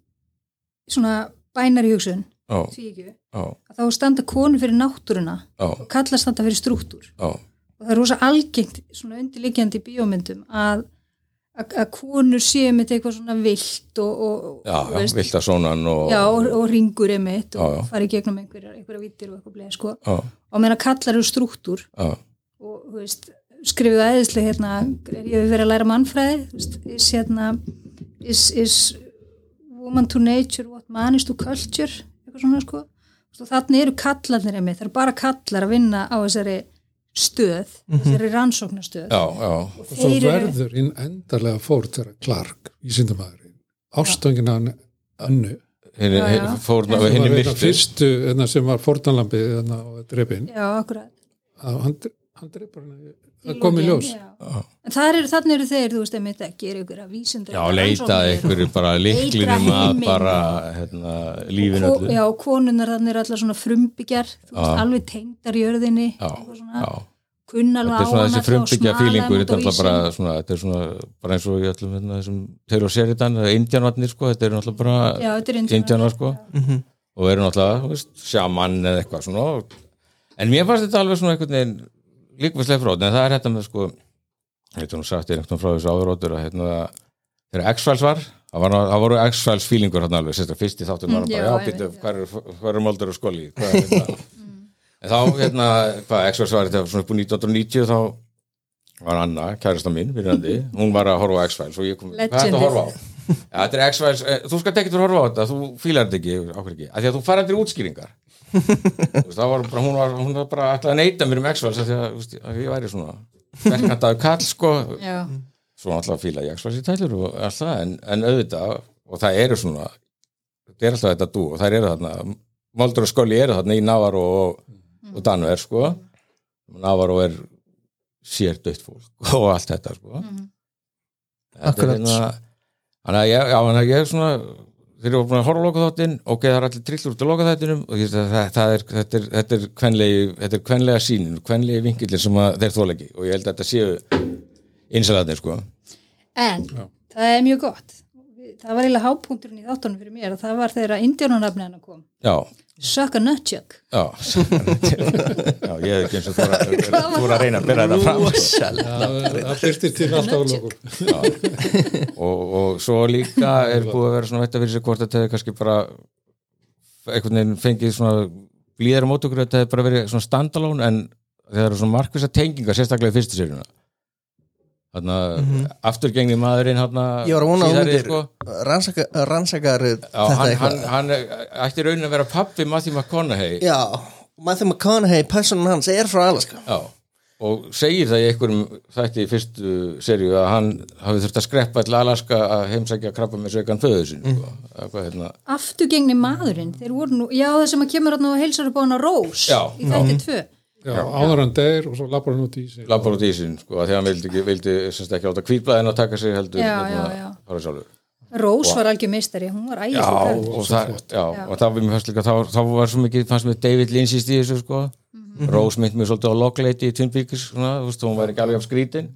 svona bænari hugsun að þá standa konur fyrir náttúruna já, og kalla standa fyrir strúktúr. Já, og það er rosa algengt svona undirliggjandi bíómyndum að, að, konur séu með eitthvað svona vilt og, og, já, já, vilta sonan og, og, og ringur emitt og Já, já. fari í gegnum einhverja, einhverja vittir og eitthvað bleið sko. og meðan kallar eru strúktúr. Já, og veist, skrifuðu æðislega hérna, ég hef verið að læra mannfræði veist, is hérna is, is woman to nature what man is to culture eitthvað svona sko. Veist, og þannig eru kallarnir einmitt, það eru bara kallar að vinna á þessari stöð þessari rannsóknastöð já, já, og svo Þeir eru- verður hinn endarlega fór þegar Clark, ástöngina og hinn sem var einn af myrti fyrstu hérna, sem var fórtanlambið hérna, og drefin já, akkurat. Hann, hann drefur hann Í það kom í lokin, ljós. það eru, þannig eru þeir, þú veist, einmitt að gera ykkur að vísindar já, leitaði einhverju bara liklinum að bara hérna, lífin Ko, öllu. já, konunar þannig eru allar svona frumbyggjar þú veist, Já. alveg tengdar jörðinni já, eitthvað svona, já. kunna alveg þetta er svona á hana þessi frumbyggja fílingur þetta er alltaf náttúrulega bara svona þetta er svona bara eins og í öllum hérna, þessum Taylor Sheridan, það er indjanvarnir sko þetta er náttúrulega bara Já, þetta er indíánar. indjanar sko. Og eru náttúrulega, þú veist, sjaman eða eitthvað svona. En mér fannst þetta alveg svona einhvern veginn líkvæslega fróð en það er þetta með sko ég veit nú sagt ég einhvern frá þessu áðurótur að hérna þegar X-Files var það, var, það voru X-Files fílingur hérna alveg sérstaklega fyrst í þáttum var Mm, hann já, bara, já, býttu, hvað er, hvað er moldur og skoli hvað er þetta? En þá hérna, hvað X-Files var þetta svona upp úr 1990 þá var Anna, kærasta mín, vinnandi hún var að horfa á X-Files og ég kom, hvað er þetta að horfa á? Já, þetta er X-Files, eh, þú skal að horfa á þetta þú fílar þetta ekki, ekki, af því að þú fara eftir útskýringar var bara, hún var, hún var bara alltaf að neita mér um X-Files af því að, þú veist, að ég væri svona verkandaður kall, sko. Já, svo alltaf fíla ég X-Files í tælur og allt það, en, en auðvitað og það eru svona þetta er alltaf þetta dú og það eru þarna Moldur og Skolli eru þarna í Navarro og, og Danver, sko. Navarro er sér dött fólk og allt þetta, sko. Er Akkurat. hérna- þannig að ég er svona þeir eru búin að horfa á lokaþáttin ok, það er allir trillur út á lokaþáttinum og ég, það, það, það er, þetta er, þetta er kvenlegi þetta er kvenlega sínin, kvenlegi vinkillir sem að þeir þóla ekki og ég held að þetta séu innsæðarnir, sko. En það er mjög gott það var eiginlega hápunkturinn í þáttunum fyrir mér og það var þegar indjónunafni hennar kom. Já, Suck a nutchuck já. Já, ég hef ekki eins og þú voru að reyna að byrja þetta fram. Það það byrtir til alltaf að lokum. Og, og svo líka er búið að vera svona veit að fyrir sig hvort þetta hefur kannski bara einhvern veginn fengið svona blíðar á mót okkur þetta hefur bara verið svona standalone en þeir eru svona markvisa tengingar sérstaklega í fyrstu sérjuna þarna afturgengni maðurinn þarna Ég var að vona að hundir sko. rannsaka, rannsakar Já, þetta hann, eitthvað hann, hann ætti raunin að vera pappi Matthew McConaughey Já, Matthew McConaughey, personan hans er frá Alaska Já, og segir það í einhverjum þætti í fyrstu seríu að hann hafi þurft að skreppa til Alaska að heimsækja krabba með sökan föðu sin Mm. sko. Eða hvað, hérna. afturgengni maðurinn, þeir voru nú já það sem að kemur hann og heilsar upp á hana Rós Já, í þætti tvö Já, áður hann deyr og svo lappar hann út í sig. Labbar út í sin sko, að því að hann vildi, ekki, vildi semst ekki átt að kvítblæðin að taka sig heldur Já, hérna, já, já. Rós var algjör meistari, hún var Já, ægislega og, það, já, og það var mér fannst líka þá, þá var svo mikið, fannst mér David Lynch í stíðu sko. Mhm. Rose mynd mér svolítið á Lockleiti í Twin Peaks, svona, þú veist, hún var ekki alveg af skrítin.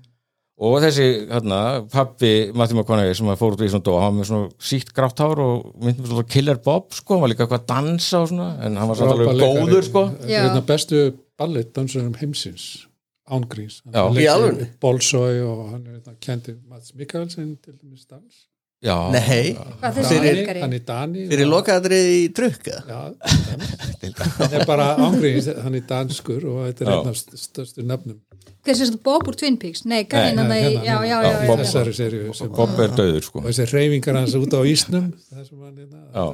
Og þessi hérna, pappi Matthew McConaughey sem fór út í svona dó hann var með svona sítt grátt hár og myndi með svona Killer Bob sko, hann var líka eitthvað að dansa og svona en hann var Frábær góður sko. Þetta Já. er einna bestu ballettdansurum heimsins ángríns. Í alvöru? Bolsói og hann er einna kendi Mats Mikkelsen til dæmis dans. Já, Nei, leikari? hann er Dani fyrir lokaðrið í trukka Já, hann er bara ángríns hann er danskur og þetta er einn af st- stærstu nefnum Hvað sést þú Bob úr Twin Peaks? Nei, gæðin að það Já, já, Bob- er döður sko. Og þessi reyfingar hans út á ísnum það sem hann hérna, Já.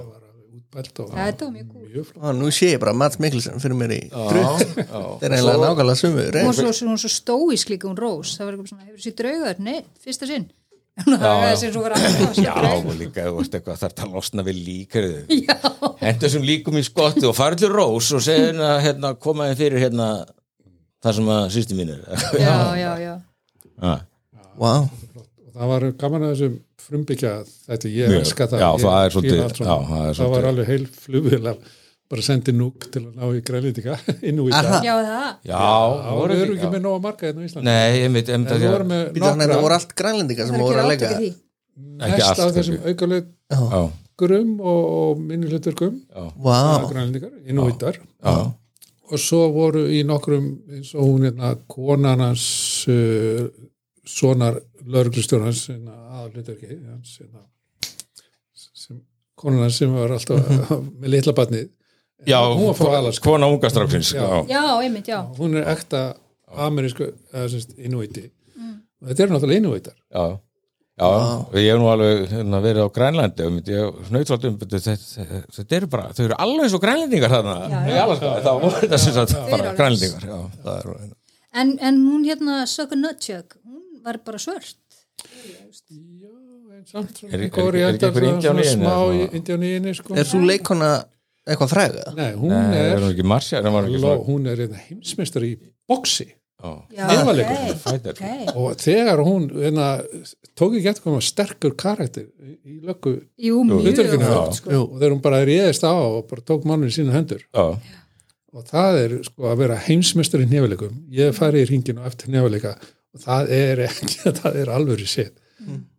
Og Þetta var mjög flott. Og nú sé ég bara Mats Mikkelsen fyrir mér í já. þetta er eiginlega nákvæmlega sumu Hún var svo, svo, svo stóísk líka hún Rós það var eitthvað svona, hefur sér draugar? Nei, fyrsta sinn. Hún Já, og líka, þú þarf að losna við líkariðu Hendur þessum líkum í skotti og fara til Rós og segja hérna, hérna koma þið fyrir hérna það sem að sýsti mín er. Já, já, já. Já, wow. Og það var gaman að þessum frumbyggja þetta ég Mjög. elska það. Já, ég það er fíla svolítið- já, það er það var alveg heil flugvél af bara sendi núk til að ná í grænlítika inn úr í það. Já, það voru ekki með nóga marga hérna á Íslandi. Nei, ég veit, það að voru allt það sem voru að Ekki mest allt, af þessum aukaleggurum Já, og, og minnihlutverkum wow. grænlendingar, innúítar já, og svo voru í nokkrum eins og hún hérna konarnas uh, sonar lauruglustjórnans hérna, aðalhlutverki hans hérna, sem, konarnas sem var alltaf með litla barnið. Já hún var frá Alaska. kona unga stráksins Já. Já, einmitt, já. Hún er ekta amerísku innúíti og þetta eru náttúrulega innúítar já, já og ég hef nú alveg hérna, verið á Grænlandi og myndi ég snöyt um þetta, þetta, þetta eru bara, þau eru alveg og grænlendingar þarna. Það voru þetta sem sagt bara grænlendingar er, En, en hún hérna, Sucker Nutchuck hún var bara svört. Já, en samt Er- er- góri er ekki einhver indíán í henni, smá eða í svona? indján í henni sko. er svo leikona eitthvað fræga? nei, hún Nei, er er hún er hérna heimsmeistar í boksi og þegar hún hérna, tók ekki eftir koma sterkur karakter í, löggu sko. Og þegar hún bara réðist á og bara tók mannum í sínu hendur. Já, og það er sko að vera heimsmeistar í nefnileikum ég fari í ringinu eftir nefnileika og það er ekki, það er alvöru sétt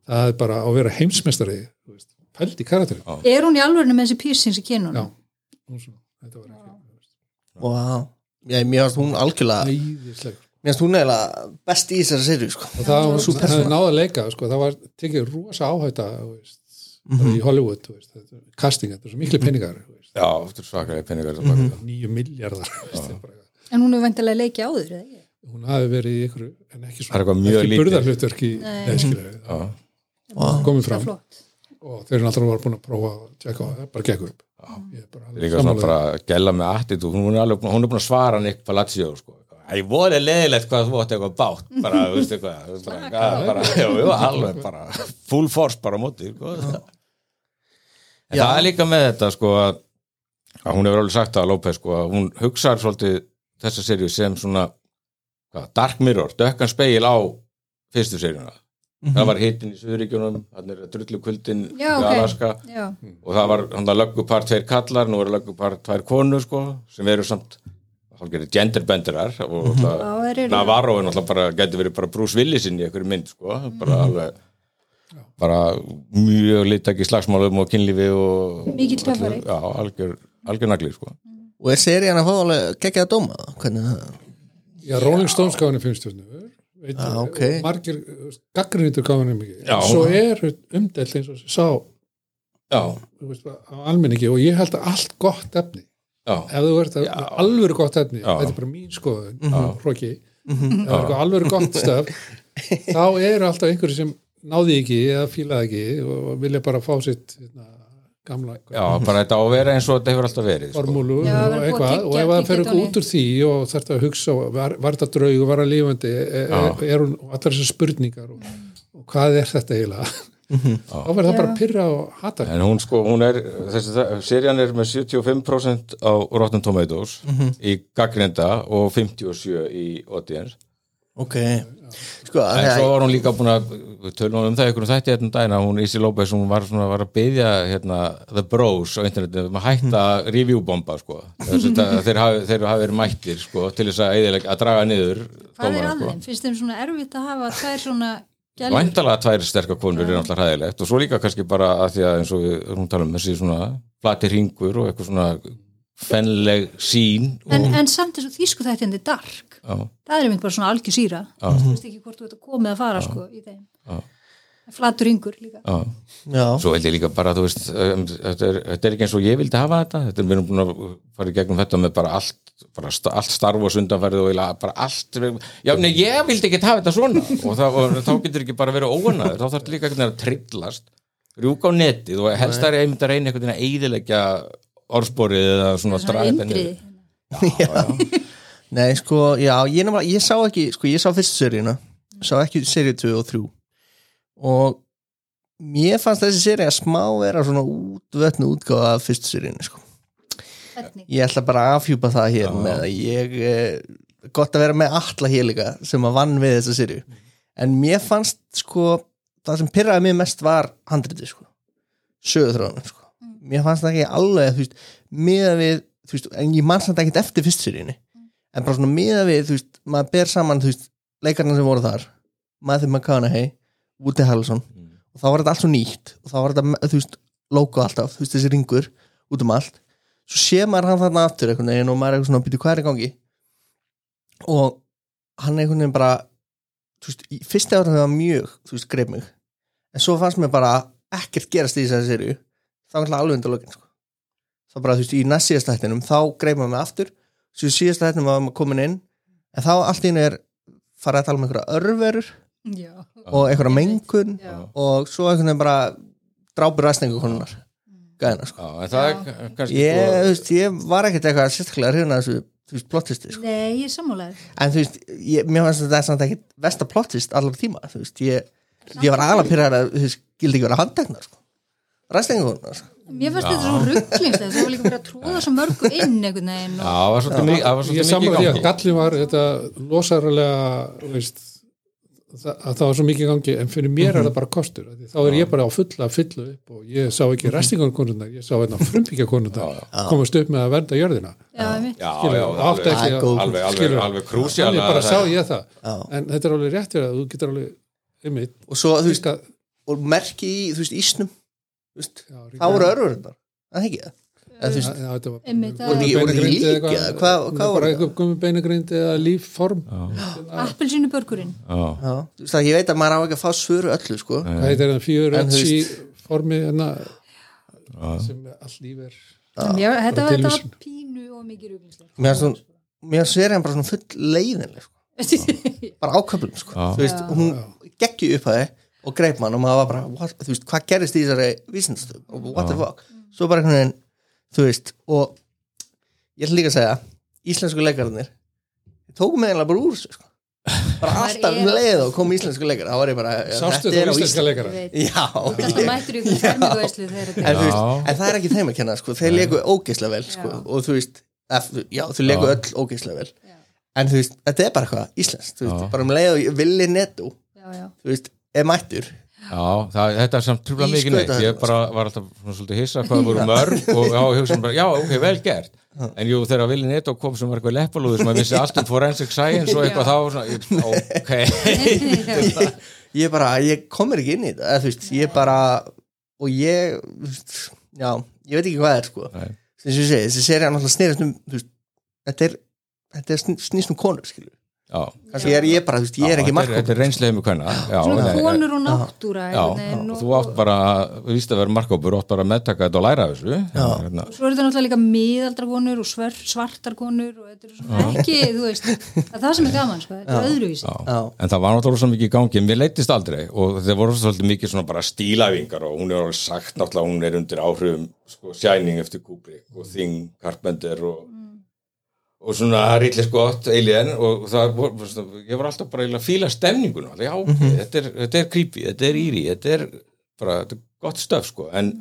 það er bara að vera heimsmeistari þú veist, pælt í karakterin Er hún í alvörinu með þessi piercings í kynunum? já, þetta var ekki wow. Já, mér finnst hún algjörlega æðisleg. mér finnst hún eiginlega best í þessari serju sko. og það var það hefði náða að leika sko, það var tekið rosa áhætta þú veist, bara í Hollywood þú veist, þetta, er casting, þetta er svo miklu peningar þú veist, já, þetta er svakalega peningar mm -hmm. nýju miljardar er En hún hefur væntalega leikið áður, eða? ekki? Hún hafi verið í ykkur en ekki Það er svona, eitthvað mjög ekki lítið. burðarhlutverk í Nei. neðskilur já, wow. komið Það fram er flott. og þeir eru náttúrulega búin að prófa að tjekka á það, bara gekk upp Ég er líka svona bara að gæla með attitúd hún er alveg hún er búin að svara Nick Palacio sko. ég voru leðilegt hvað þú átti eitthvað bátt bara, þú veist eitthvað þú veist, bara, já, alveg bara full force bara á móti sko. en það er líka með þetta sko að, hún hefur alveg sagt það að López sko að hún hugsar svolítið þessa serju sem svona hvað, Dark Mirror, dökkan speil á fyrstu seríuna. Það var hittin í Suðuríkjunum, þannig er drullu kvöldin í. Alaska. Já, og það var hann að löggupar tveir kallar, nú er löggupar tveir konur sko, sem eru samt hálfgerði genderbenderar og þeir eru- Navarro er getur verið bara Bruce Willisinn í einhverju mynd sko, bara alveg bara mjög litaki slagsmálum og kynlífi og Mikill töffari. já, algjör, algjör nagli sko. og er serían að fá alveg geggja að dóma? Hvernig það Já, Rolling Stones gaf henni fimm stjórnur Ah, ok. margir gaggrinnitur gaf henni mikið. Já. svo er umdelt eins og sá. Veist, á almenningi og ég held að allt gott efni. Já, ef þú ert að alvöru gott efni Já. þetta er bara mín skoðun hróki, ef það er eitthvað alvöru gott stöf þá eru alltaf einhverju sem náði ekki eða fílaði ekki og vilja bara fá sitt hérna, gamla já, bara þetta á að vera eins og þetta hefur alltaf verið sko. formúlu Já, og eitthvað. og ef það fer þetta eitthvað út úr því og þarf að hugsa var, var þetta draug og var það lífandi er, er, er hún, allar þessar spurningar og, og hvað er þetta eiginlega? Þá verður það bara að pyrra og hata En hún sko, hún er, þessi, serían er með 75% á Rotten Tomatoes í gaggrinda og 57 í audience ok sko, En svo var hún líka búin að, við tölum um það ykkur um þætti hérna um að hún Isi López, hún var svona var að byggja hérna, The Bros á internetinu um að hætta reviewbomba sko. Þeir hafi, þeir hafi verið mættir sko, til þess að, eyðilegg- að draga niður Hvað er að þeim? Finnst þeim svona erfitt að hafa tvær svona gælur? Væntalega tvær sterkar konur er náttúrulega hæðilegt og svo líka kannski bara að því að eins og við erum tala um þessi svona plati ringur og eitthvað svona fennleg sín og, En, en samt þessu þýsku þetta er dark. já, Það er einmitt bara svona algjör síra. Þú veist ekki hvort þú ert að komið að fara sko í þeim. Já. Flatur yngur líka. já. já, Svo held ég líka bara, þú veist, um, þetta er, þetta er ekki eins og ég vildi hafa þetta, þetta er við erum búin að fara í gegnum þetta með bara allt, bara sta, allt starf og sundanfærið og bara allt, já, nei, ég vildi ekki hafa þetta svona og, það, og þá getur ekki bara verið óanaður, þá þarf þetta líka veginn að trillast, rjúka á netið og helst það er einmitt að reyna einhvern veginn að eyðileggja orðsporið eða svona þetta indriði. niður. nei sko, já ég, nefnilega- ég sá ekki, sko ég sá fyrstu seríuna sá ekki seríu 2 og 3 og mér fannst þessi seríu að smá vera svona útvötnu útgáfa af fyrstu seríunni sko. Hvernig? ég ætla bara að afhjúpa það hér með að ég eh, gott að vera með alla hér líka sem að vann við þessa sirju en mér fannst sko það sem pyrraði mig mest var handritið sko. Sögurþráðunum sko mér fannst það ekki alveg þú veist miða við þú veist en ég mann samt ekkert eftir fyrst seríunni. En bara svona miða við þú veist maður ber saman þú veist leikarna sem voru þar Matthew McConaughey Woody Harrelson. Og þá var þetta allt svo nýtt og þá var þetta þú veist logo alltaf þú veist þessi ringur út um allt. Svo sé maður hann þarna aftur einhvern veginn og maður er eitthvað svona að byrja er í gangi? Og hann einhvern veginn bara þú veist, fyrsta ára það var mjög þú veist, greið mig. En svo fannst mér bara ekkert gerast í þessari serju þá var alltaf alveg undir lokin sko. þá bara, þú veist, í næst síðasta hættinum þá greið maður mig aftur svo í síðasta hættinum var maður komin inn en þá allt í einu er farið að tala um einhverja örverur Já. og einhverja mengun Já. og svo einhvern veginn bara drápur ræstingu konunar gæðina sko er ég, þú veist, ég var ekkert eitthvað sérstaklega hrifna þessu, þú veist, plottisti sko. Nei, ég er sammálaður. en þú veist, ég, mér fannst þetta samt ekkert versta plottist allar tíma, þú veist, ég ég var alveg pyrrar að, þú veist, gildi ekki vera handteknar, sko ræstingu sko. Mér fannst þetta svo rugglings það var líka bara að tróða svo mörgu inn einhvern veginn Já, og það var svolítið mikið, ég mikið því að gallin var þetta losaralega veist, það, að það var svo mikið gangi en fyrir mér er það bara kostur af því þá er ég bara á fulla fylla upp og ég sá ekki restingarkonundar, ég sá hérna frumbyggjakonundar komast upp með að vernda jörðina. Já, einmitt. Já, já, alveg, alveg, krúsjál þannig bara sá ég það. Já. en þetta er alveg rétt fyrir að þú getur alveg einmitt, og svo, þú veist, líka og merki í, þú veist, ísnum. já, þá voru örfur þetta það ekki? Það, Eða, þú veist, það- Voru ekki- voru ekki lík, eða hvað- voru eitthvað gummi beinagrind eða lífform? Appelsínu börgurinn. Ég veit að maður á ekki að fá svöru öllu, sko. Hvað heitir það? Fjör ötsi formi enna, sem all líf er þetta var, þetta pínu og mikið rugglings. mér sverið hann bara svona full leiðinlega, sko. Bara áköflum, sko. Hún geggju upp að þið og greip mann og maður var bara, what, þú veist, hvað gerist í þessari vísindastöð og what the fuck svo bara einhvern veginn, þú veist og ég ætla líka að segja íslensku leikararnir tókum mig eiginlega bara úr þessu, sko bara alltaf um leið og kom íslensku leikar þá var ég bara, sástu er á íslenska leikara já, þetta en, þú veist, Já. en það er ekki þeim að kenna sko. þeir leiku ógeislega vel sko. Já. og þú veist, já, þau leiku Já. öll ógeislega vel Já. en þú veist, þetta er bara eitthvað íslenskt þú veist, Já. bara um leið og villi netto Já, já. þú veist, er mættur. Já, það, þetta er samt trúlega mikið neitt. ég bara var alltaf svona svolítið hissa hvað voru mörg og já, hugsa bara, já, ok, vel gert. En jú, þegar Vili Netto kom sem var eitthvað leppalúður sem að vissi allt um forensic science og eitthvað þá, svona, ég, ok. Ég bara, ég komur ekki inn í þetta þú veist, ég bara og ég, þú veist, já ég veit ekki hvað það er sko. Ég þessi serið er náttúrulega snýrast um þú veist, þetta er þetta er sn- snýst um konur, skilju kannski er ég bara, þú veist, ég er ekki þetta mark þetta er reynslega með hvenna já, Svona konur og náttúra og og- þú átt bara við víst að vera markópur, átt bara að meðtaka þetta og læra af þessu. Já, hérna, og svo eru þetta náttúrulega líka miðaldra konur og sver, svartar konur og þetta er svona ekki, þú veist það er það sem er gaman, sko, þetta er öðruvísi. En það var náttúrulega svo mikið í gangi en við leittist aldrei. Og það voru svolítið mikið svona bara stílæfingar og hún er alveg sagt náttúrulega hún er undir áhrifum sko, Shining eftir Kubrick og Thing, Carpenter og og svona rillis gott alien og það voru, svona, ég var alltaf bara að fíla stemninguna. Alveg, já, ok, þetta, er, þetta er creepy, þetta er íri þetta er bara, þetta er gott stöf sko, en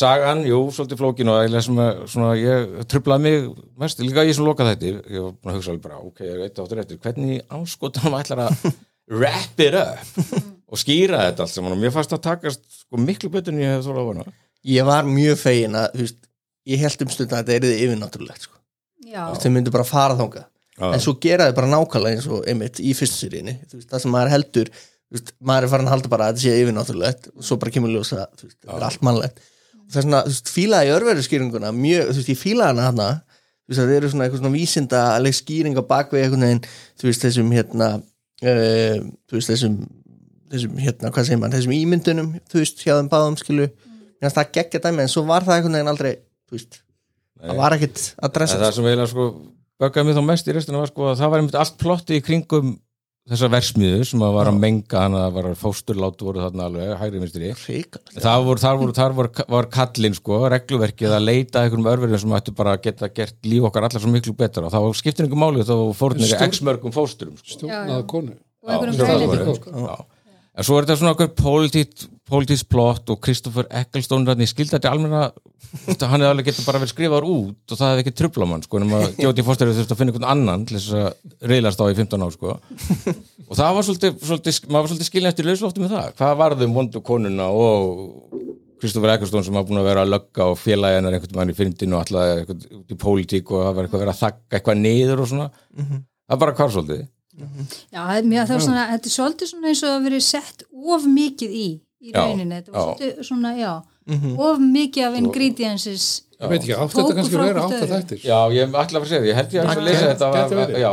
sagan, jú, svolítið flókin og eiginlega sem að, svona, ég trublaði mig mest, líka ég sem loka þetta ég var búin að hugsa alveg bara, ok, ég er eitt áttur eftir hvernig anskotanum ætlar að wrap it up og skýra þetta allt saman? Og mér fannst að takast sko, miklu betur en ég hef þóra á. Hana ég var mjög fegin að þú veist, ég held um stund að þetta er yfirnáttúrulegt sko. Þau myndu bara fara þangað. Já. en svo gera þau bara nákvæmlega eins og einmitt í fyrstu seríunni, þú veist, það sem maður heldur þú veist, maður er farin að halda bara að þetta sé yfirnáttúrulegt og svo bara kemur ljósa þetta er allt mannlegt. Og það er svona, þú veist, fílaði í örveru skýringuna mjög, þú veist, ég fílaði hana hana þú veist, það eru svona eitthvað svona vísindaleg skýring á bakveg einhvern veginn, þú veist, þessum hérna uh, þú veist, þessum þessum, hérna, hvað segir maður, þessum ímyndunum þú veist, hjá þeim báðum skilu mm. það geggja dæmi, en svo var það einhvern veginn aldrei þú veist, það var ekkit að En dressa það sem eiginlega sko böggaði mig þá mest í restina var sko að það var einmitt allt plotti í kringum þessar versmiðu sem að var að menga hann að var fósturlátu voru þarna alveg hægri minstri Ríkar. það voru, þar voru, þar voru, var kallinn sko, regluverkið að leita einhverjum örverðum sem ættu bara að geta gert líf okkar allar svo miklu betra og þá skiptir einhver máli þá fórnir Stór- x mörgum fósturum sko. stjórnaða konu og einhverjum Já, grænlendingum já, sko. já. en svo er þetta svona okkur pólitísk plott og Kristoffer Ecclestone þetta í almenna hann hefði alveg getið bara verið skrifaður út og það hefði ekki trubla mann sko, nema Jóti Foster þurfti að finna einhvern annan til þess að reylast á í 15 ár sko. og það var svolítið, svolítið maður var svolítið skilja eftir lauslofti með það. Hvað varðum vondu konuna og Kristoffer Ecclestone sem var búin að vera að lögga og félagi hennar einhvern mann í fyndinu og alltaf út í pólitík og það var eitthvað verið að þakka eitthvað niður og svona. Hvar svolítið. Já, mjög- það er svona, þetta er svolítið svona eins og að verið sett of mikið í í Já, rauninni, þetta var já. svolítið svona, já. Of mikið af ingrediences. Ég veit ekki, Tóku þetta kannski að vera átta öðru. þættir? Já, ég ætla að að segja, því, ég held ég að lesa þetta já,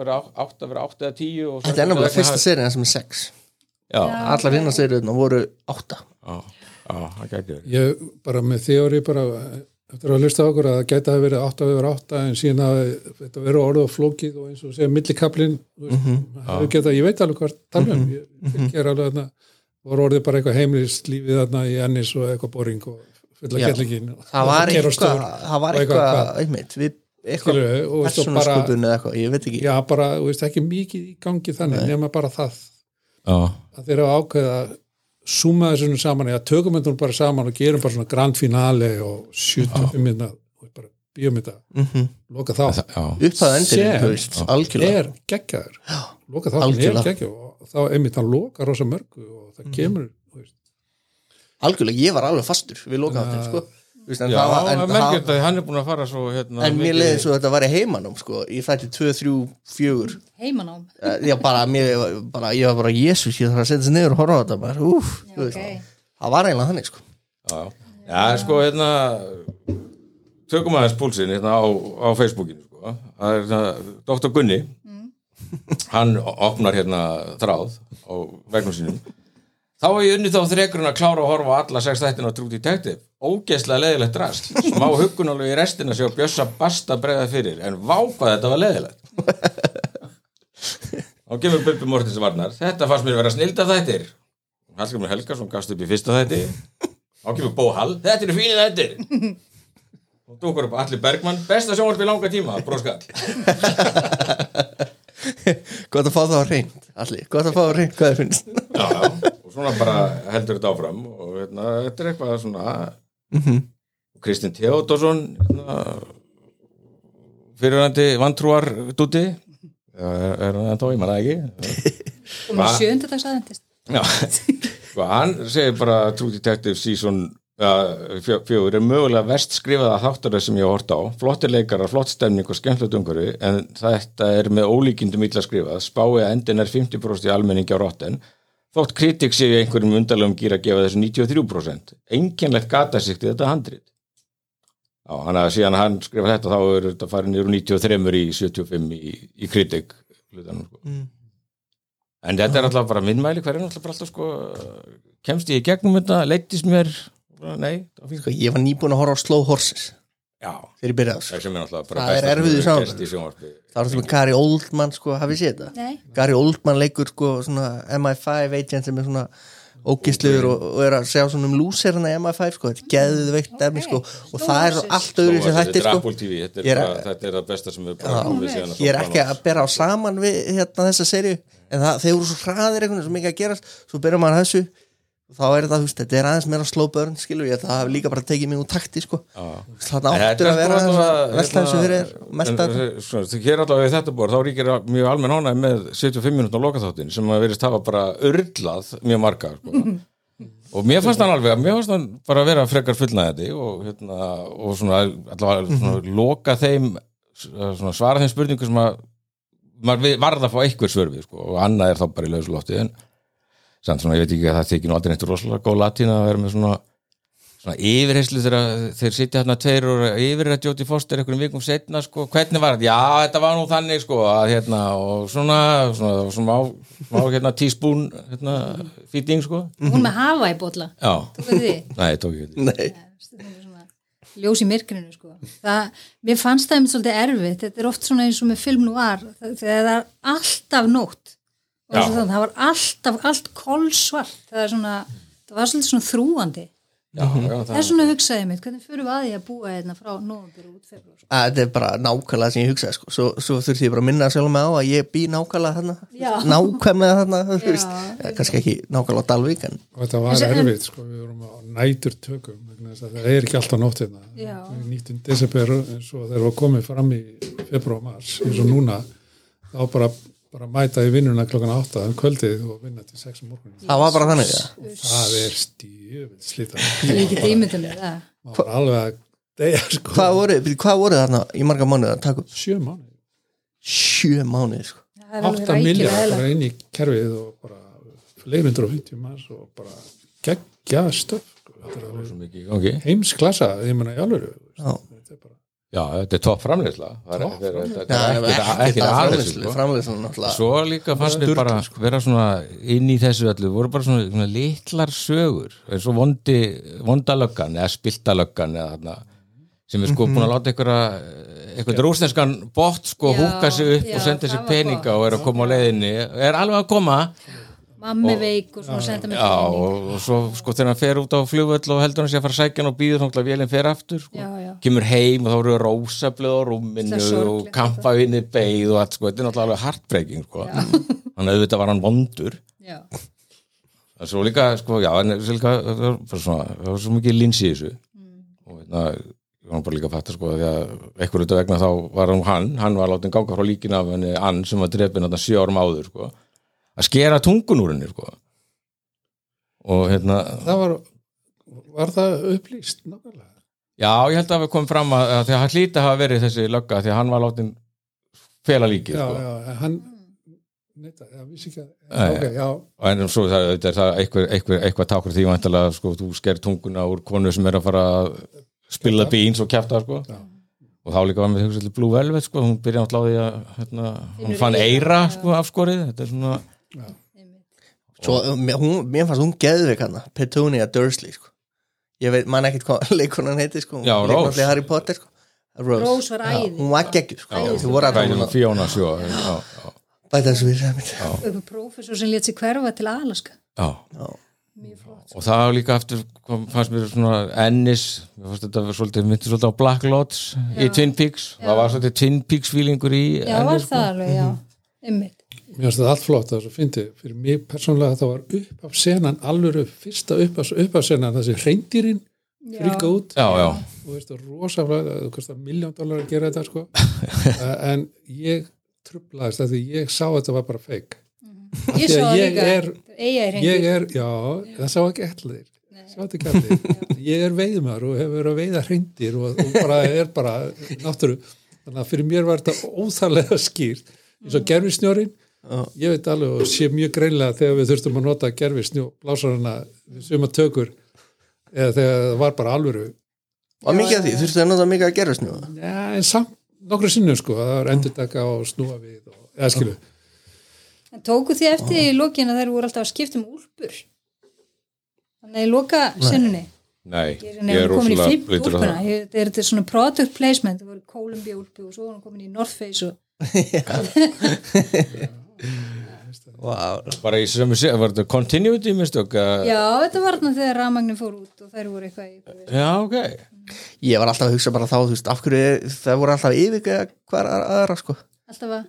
verið á- átt að vera 8 eða 10 og svo- Þetta er náttúrulega fyrsta serían sem er sex. Já, Allar hinnar seríunar voru átta. Já, já, það gæti verið. Ég bara með þeóri bara eftir að hlusta á okkur að það gæti að vera átta við átta en síðan að þetta verið orðið og flókið og eins og segja millikablin mm geta, ég veit alveg hvað voru orðið bara eitthvað heimilislífið þarna í ennis og eitthvað boring og fulla Já. kettlingin Það var eitthvað, það var og eitthvað eitthvað einmitt, við, eitthvað persónasköpun eða eitthvað, ég veit ekki. Já bara, þú veist, ekki mikið í gangi þannig, nema bara það. Já, að þeir hafa ákveðið að súma þessu saman eða tökum þetta bara saman og gerum bara svona grand finale og 75 minna bíómynda Mhm. loka þá. Já, Upphæða veist, algjörlega. er geggjaður. Loka þá er Algjörlega. geggjaður þá einmitt hann loka rosa mörgu og það kemur þú veist, Algjörlega, ég var alveg fastur við loka áttin, sko. En já það var- en það það- merkir þetta hann er búin að fara svo hérna, En mér leiði svo að þetta var í heimanum sko, ég þætti 2, 3, 4 heimanám? Já, bara, mér, bara, ég var bara, jésús, ég þarf að setja þessi niður og horfa á þetta bara, úf, Já, þú veist, ok. það var eiginlega þannig, sko. Já, já, sko, hérna tökum aðeins púlsinn hérna á, á Facebookinu, sko. Það er hérna, Dr. Gunni hann opnar hérna þráð á vegnum sínum. Þá er ég unni þá þrekurinn að klára að horfa alla sex þættina á True Detective. Ógeðslega leðilegt rast smá huggun alveg í restina sér að bjössa basta bregða fyrir. En vá hvað þetta var leðilegt þá kemur Bubbi Mortins varnar. Þetta fannst mér vera snilda þættir. Hallgrimur Helgason gafst upp í fyrsta þætti. Þá kemur Bó Hall þetta eru fínir þættir. Og dúkur upp Alli Bergmann. Besta sjónvarp í langa tíma bróskall Gott að fá það á reynd, allir, gott að fá það á reynd hvað þið finnst? Já, já. og svona bara heldur þetta áfram og hérna, þetta er eitthvað svona Mhm. Kristinn Theodorsson hérna, fyrirvændi vantrúar dúti. Er, er hann ennþá, ég manna ekki. Og með Va? sjöndudags aðendist já, hann segir bara True Detective Season uh, fjö, fjögur er mögulega verst skrifaða þáttur sem ég har hort á, flottir leikarar flott stemning og skemmtilegt umhverfi en þetta er með ólíkindum illa skrifað. Spáið að endin er 50% í almenningi á rotten þótt kritik sé í einhverjum undarlegum gýr að gefa þessu 93% einkennlegt gata sig til þetta handrit. Já, hann að síðan hann skrifa þetta þá er þetta farið niður úr 93 í 75 í, í kritik hlutanum, sko. en þetta er alltaf bara minnmæli hver er alltaf bara alltaf sko kemst ég í gegnum þetta, leittist mér nei, sko, Ég var nýbúin að horfa á Slow Horses já, þegar ég byrjaði. Það sem er alltaf bara Það er hefur saman. í sjónvarpi. Það sem Gary Oldman, sko, hafið séð þetta? nei, Gary Oldman leikur sko svona MI5 agent sem er svona ógisluður og, og er að segja svona um lúserina í MI5 sko, þetta er geðveikt efni sko og það er allt öðru sem þetta er sko. Apple TV, þetta er, er að- þetta er það besta sem við síðan að ég er ekki að bera á saman við hérna þessa serju en það, þeir voru svo hraðir veginn svo mikið að gerast. Svo byrjar maður að þessu þá er það, þú veist, þetta er aðeins meira slow burn skilur ég, það hafi líka bara tekið mig úr takti sko. Þannig áttur að vera fyrir þér og melta þetta þetta Hér allavega við þetta bor, þá ríkir mjög almenn ánæg með 75 minútur á lokaþáttin sem að verist hafa bara urlað mjög marga sko. og mér fannst hann alveg mér fannst hann bara að vera frekar fullnæðandi og, hérna, og svona, allavega svona, loka þeim svona, svara þeim spurningu sem að maður vi- varð að fá einhver svörfi sko, og annað er þá bara í lausulofti en samt svona, ég veit ekki að það þykir nú aldrei neitt rosalega góð latín að vera með svona svona yfirheyslu þegar þeir sitja hérna tveir og yfir að Jóti Foster einhverjum vikum setna sko, hvernig var þetta? Já, þetta var nú þannig sko að hérna og svona svona, svona, svona, svona hérna tíspún hérna fýting sko. Hún með hafa í bólla Já, tók þið því? Nei, tók ég þetta Nei, Þetta er svona ljós í myrkrinu sko. það, mér fannst það einmitt svolítið erfitt. Þetta er oft svona eins og með film nú var þegar það er alltaf nótt það var alltaf allt kolsvart það er svona, það var svolítið svona þrúandi Já, já, það er svona hugsaði mitt, hvernig fyrir við að því að búa hérna frá nóvambur út februar sko. að þetta er bara nákvæmlega sem ég hugsaði sko. svo, svo þurfti ég bara að minna sjálf mig á að ég bý nákvæmlega þarna nákvæmlega þarna, Já. Eh, kannski ekki nákvæmlega á Dalvík en og þetta var En- erfitt sko, við vorum á nætur tökum vegna þess að það er ekki alltaf nótt hérna Já. Við nýttum desember eins og þegar við komið fram í februar og mars eins og núna þá bara, bara mæta í vinnuna klokkan átta um kvöldið og vinna til sex um morgunin það var bara þannig ja. það er stífið slita er maður alveg að deyja sko hvað voru, hvað voru þarna í marga mánuð upp sjö mánu sjö mánuð sko. Það er alveg átta rækilega miljard eðlilegt. bara inn í kerfið og bara fleiri hundur og manns og bara geggja stöf sko. heimsklassa, ég meina í alveg Já. þetta er bara Já, þetta er topp framleiðsla. Það er- ekki- það aðeins sko. Svo líka fannst mér bara vera svona inn í þessu öllu, voru bara svona, svona litlar sögur, eins og vondi vondalöggan eða spiltalöggan eða þarna, sem er sko búin að láta einhverja eitthvað rústenskan bot sko húka sig upp já, og senda var peninga og er að koma á leiðinni. Er alveg að koma mammi veik og svona senda mér já, og, svo sko þegar hann fer út á flugvöll og heldur hann sé að fara að sækja hann og býður þá að vélinn fer aftur sko. Já, já. kemur heim og þá eru rósablöð á rúminu Það er og kampavinni beigð og allt sko, þetta er náttúrulega alveg heartbreaking sko. þannig að auðvitað var hann vondur Já. en svo líka, sko, já, en svo líka það var það var svo mikið lins í þessu og hérna ég var bara líka að fatta sko því að einhver út af vegna þá var hann hann, hann var látin ganga frá líkin af henni ann sem var drefin þarna sjö árum áður sko, að skera tungun úr henni sko og hérna, það var, var það upplýst nákvæmlega já, ég held að við komum fram að, að því að hann hlýta hafa verið þessi lögga því að hann var látin fela líkið já, sko. já, hann neita, já, vissi ekki að Nei. ok, já, og en svo það, þetta er það eitthvað, eitthvað, eitthvað tákur því vantilega sko, þú sker tunguna úr konu sem er að fara að spila beans og kjafta sko. Já. og þá líka var með hugsa til Blue Velvet sko, hún byrjaði náttúrulega á því að hérna, hún fann eira sko, afskorið þetta er svona, Svo, mér, hún, mér fannst hún geðveik hana Petunia Dursley sko. ég veit, man ekkert hvað leikonan heiti sko. Já, í Harry Potter sko. Rose. Rose var æði. Já, hún var það Fiona sjó já, já, bæta þessu við prófessor sem létt sig hverfa til Alaska já. Já. mjög flott og það var líka aftur kom, fannst mér svona ennis mér fannst þetta var svolítið, myndi svolítið á Black Lodge í Twin Peaks, það var svolítið Twin Peaks feelingur í já, var ennis sko. það alveg, já, ymmit mér finnst það allt flott það er svo fyndi, fyrir mig persónulega það var upp af senan, alvöru fyrsta upp af, upp af senan, þessi reyndirinn fríka út. Já, já, og veist það rosalega, það kostar miljón dólar að gera þetta sko. Eh, en ég trublaðist að því ég sá að þetta var bara feik ég því sá að það ég líka. er- ég er, já, það sá ekki allir. Þetta ég er veiðumar og hefur verið að veiða hreindir og, og bara er bara náttúru. Þannig að fyrir mér var þetta óþarlega skýrt. Eins og gerfisnjórin ég veit alveg og sé mjög greinlega þegar við þurftum að nota gerfisnjó blásarana sem að tökur eða þegar það var bara alvöru. Og mikið af því, þurftu að nota mikið að gera snjó Já, en samt nokkru sinnum sko. Það var endurtaka og snúa við og, eða skilu, en tóku því eftir í lokin að þær voru alltaf að skipta um úlpur? Þannig að í loka sinnunni? Nei, ég ég er rosalega blítur á úlpuna. það. Ég- þetta er þetta svona product placement. Það voru Columbia úlpu og svo var hann komin í North Face og wow. bara í sem við var þetta continuity mistök já, já, þetta var þarna þegar rafmagnin fór út og þær voru eitthvað í já, ok. Ég var alltaf að hugsa bara þá þú veist, af hverju það voru alltaf yfirgæða hver aðra sko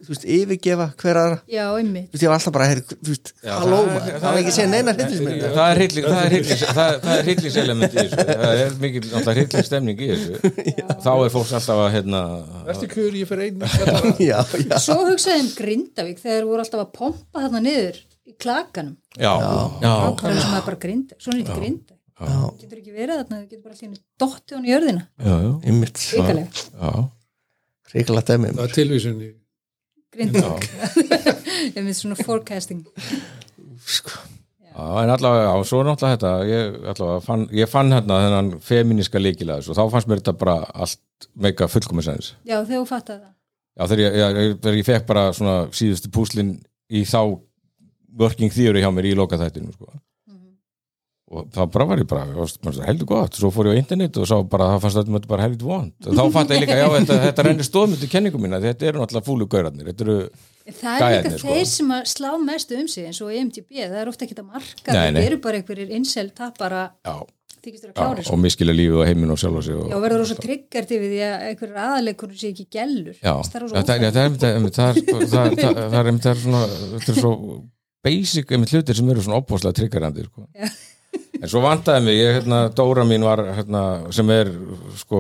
þú veist, yfirgefa hver aðra. Já, einmitt. Þú veist, ég var alltaf bara, heyr, þú veist, halló það er- það það er- ekki að segja neina hryllismynd það er hrylling- það er hrylling- það- það er hrylliselement í þessu. Það er mikil náttúrulega hrylling stemning í þessu. Þá er fólk alltaf að hérna, Vertu kjör, ég fer einn svo hugsaði um Grindavík þegar voru alltaf að pompa þarna niður í klakanum. Já, já, ákvæmlega sem að bara Grindavík, svona er þetta Grindavík. Það getur ekki verið þarna, það getur bara allir dottið hún í jörðina, já, já, ymmit í Grindavík einmitt svona forecasting. Sko. Já, en allavega, já, svo náttúrulega þetta ég, allavega, fann, ég fann hérna þennan feminiska leikila þessu og þá fannst mér þetta bara allt mega fullkomisens já, þegar þú fattar það. Já, þegar ég, ég, þegar ég fekk bara svona síðustu púslin í þá working theory hjá mér í lokaþættinu sko. Og þá bara var ég bara heldur gott, svo fór ég á internet og sá bara það fannst þetta bara heldur vond og þá fatt ég líka, já, þetta, þetta rennir stóðmyndu kenningu mína, þetta eru náttúrulega fúlu gaurarnir þetta eru, Það er líka sko. þeir sem að slá mest um sig eins og EMTB, það er ofta ekki að marka það eru bara einhverjir insel tapara já, þykistur að já klára og sko. miskila lífið og heiminn og sjálf og sig og, Já, verður rosa triggert yfir því að einhverjir aðalegur sé ekki gellur. Já, það er það, það, það, það, það, það, það, það það þetta basic einmitt hlutir sem eru svona opbóðslega triggerandi sko. En svo vantaði mig ég, hérna, Dóra mín var hérna, sem er sko,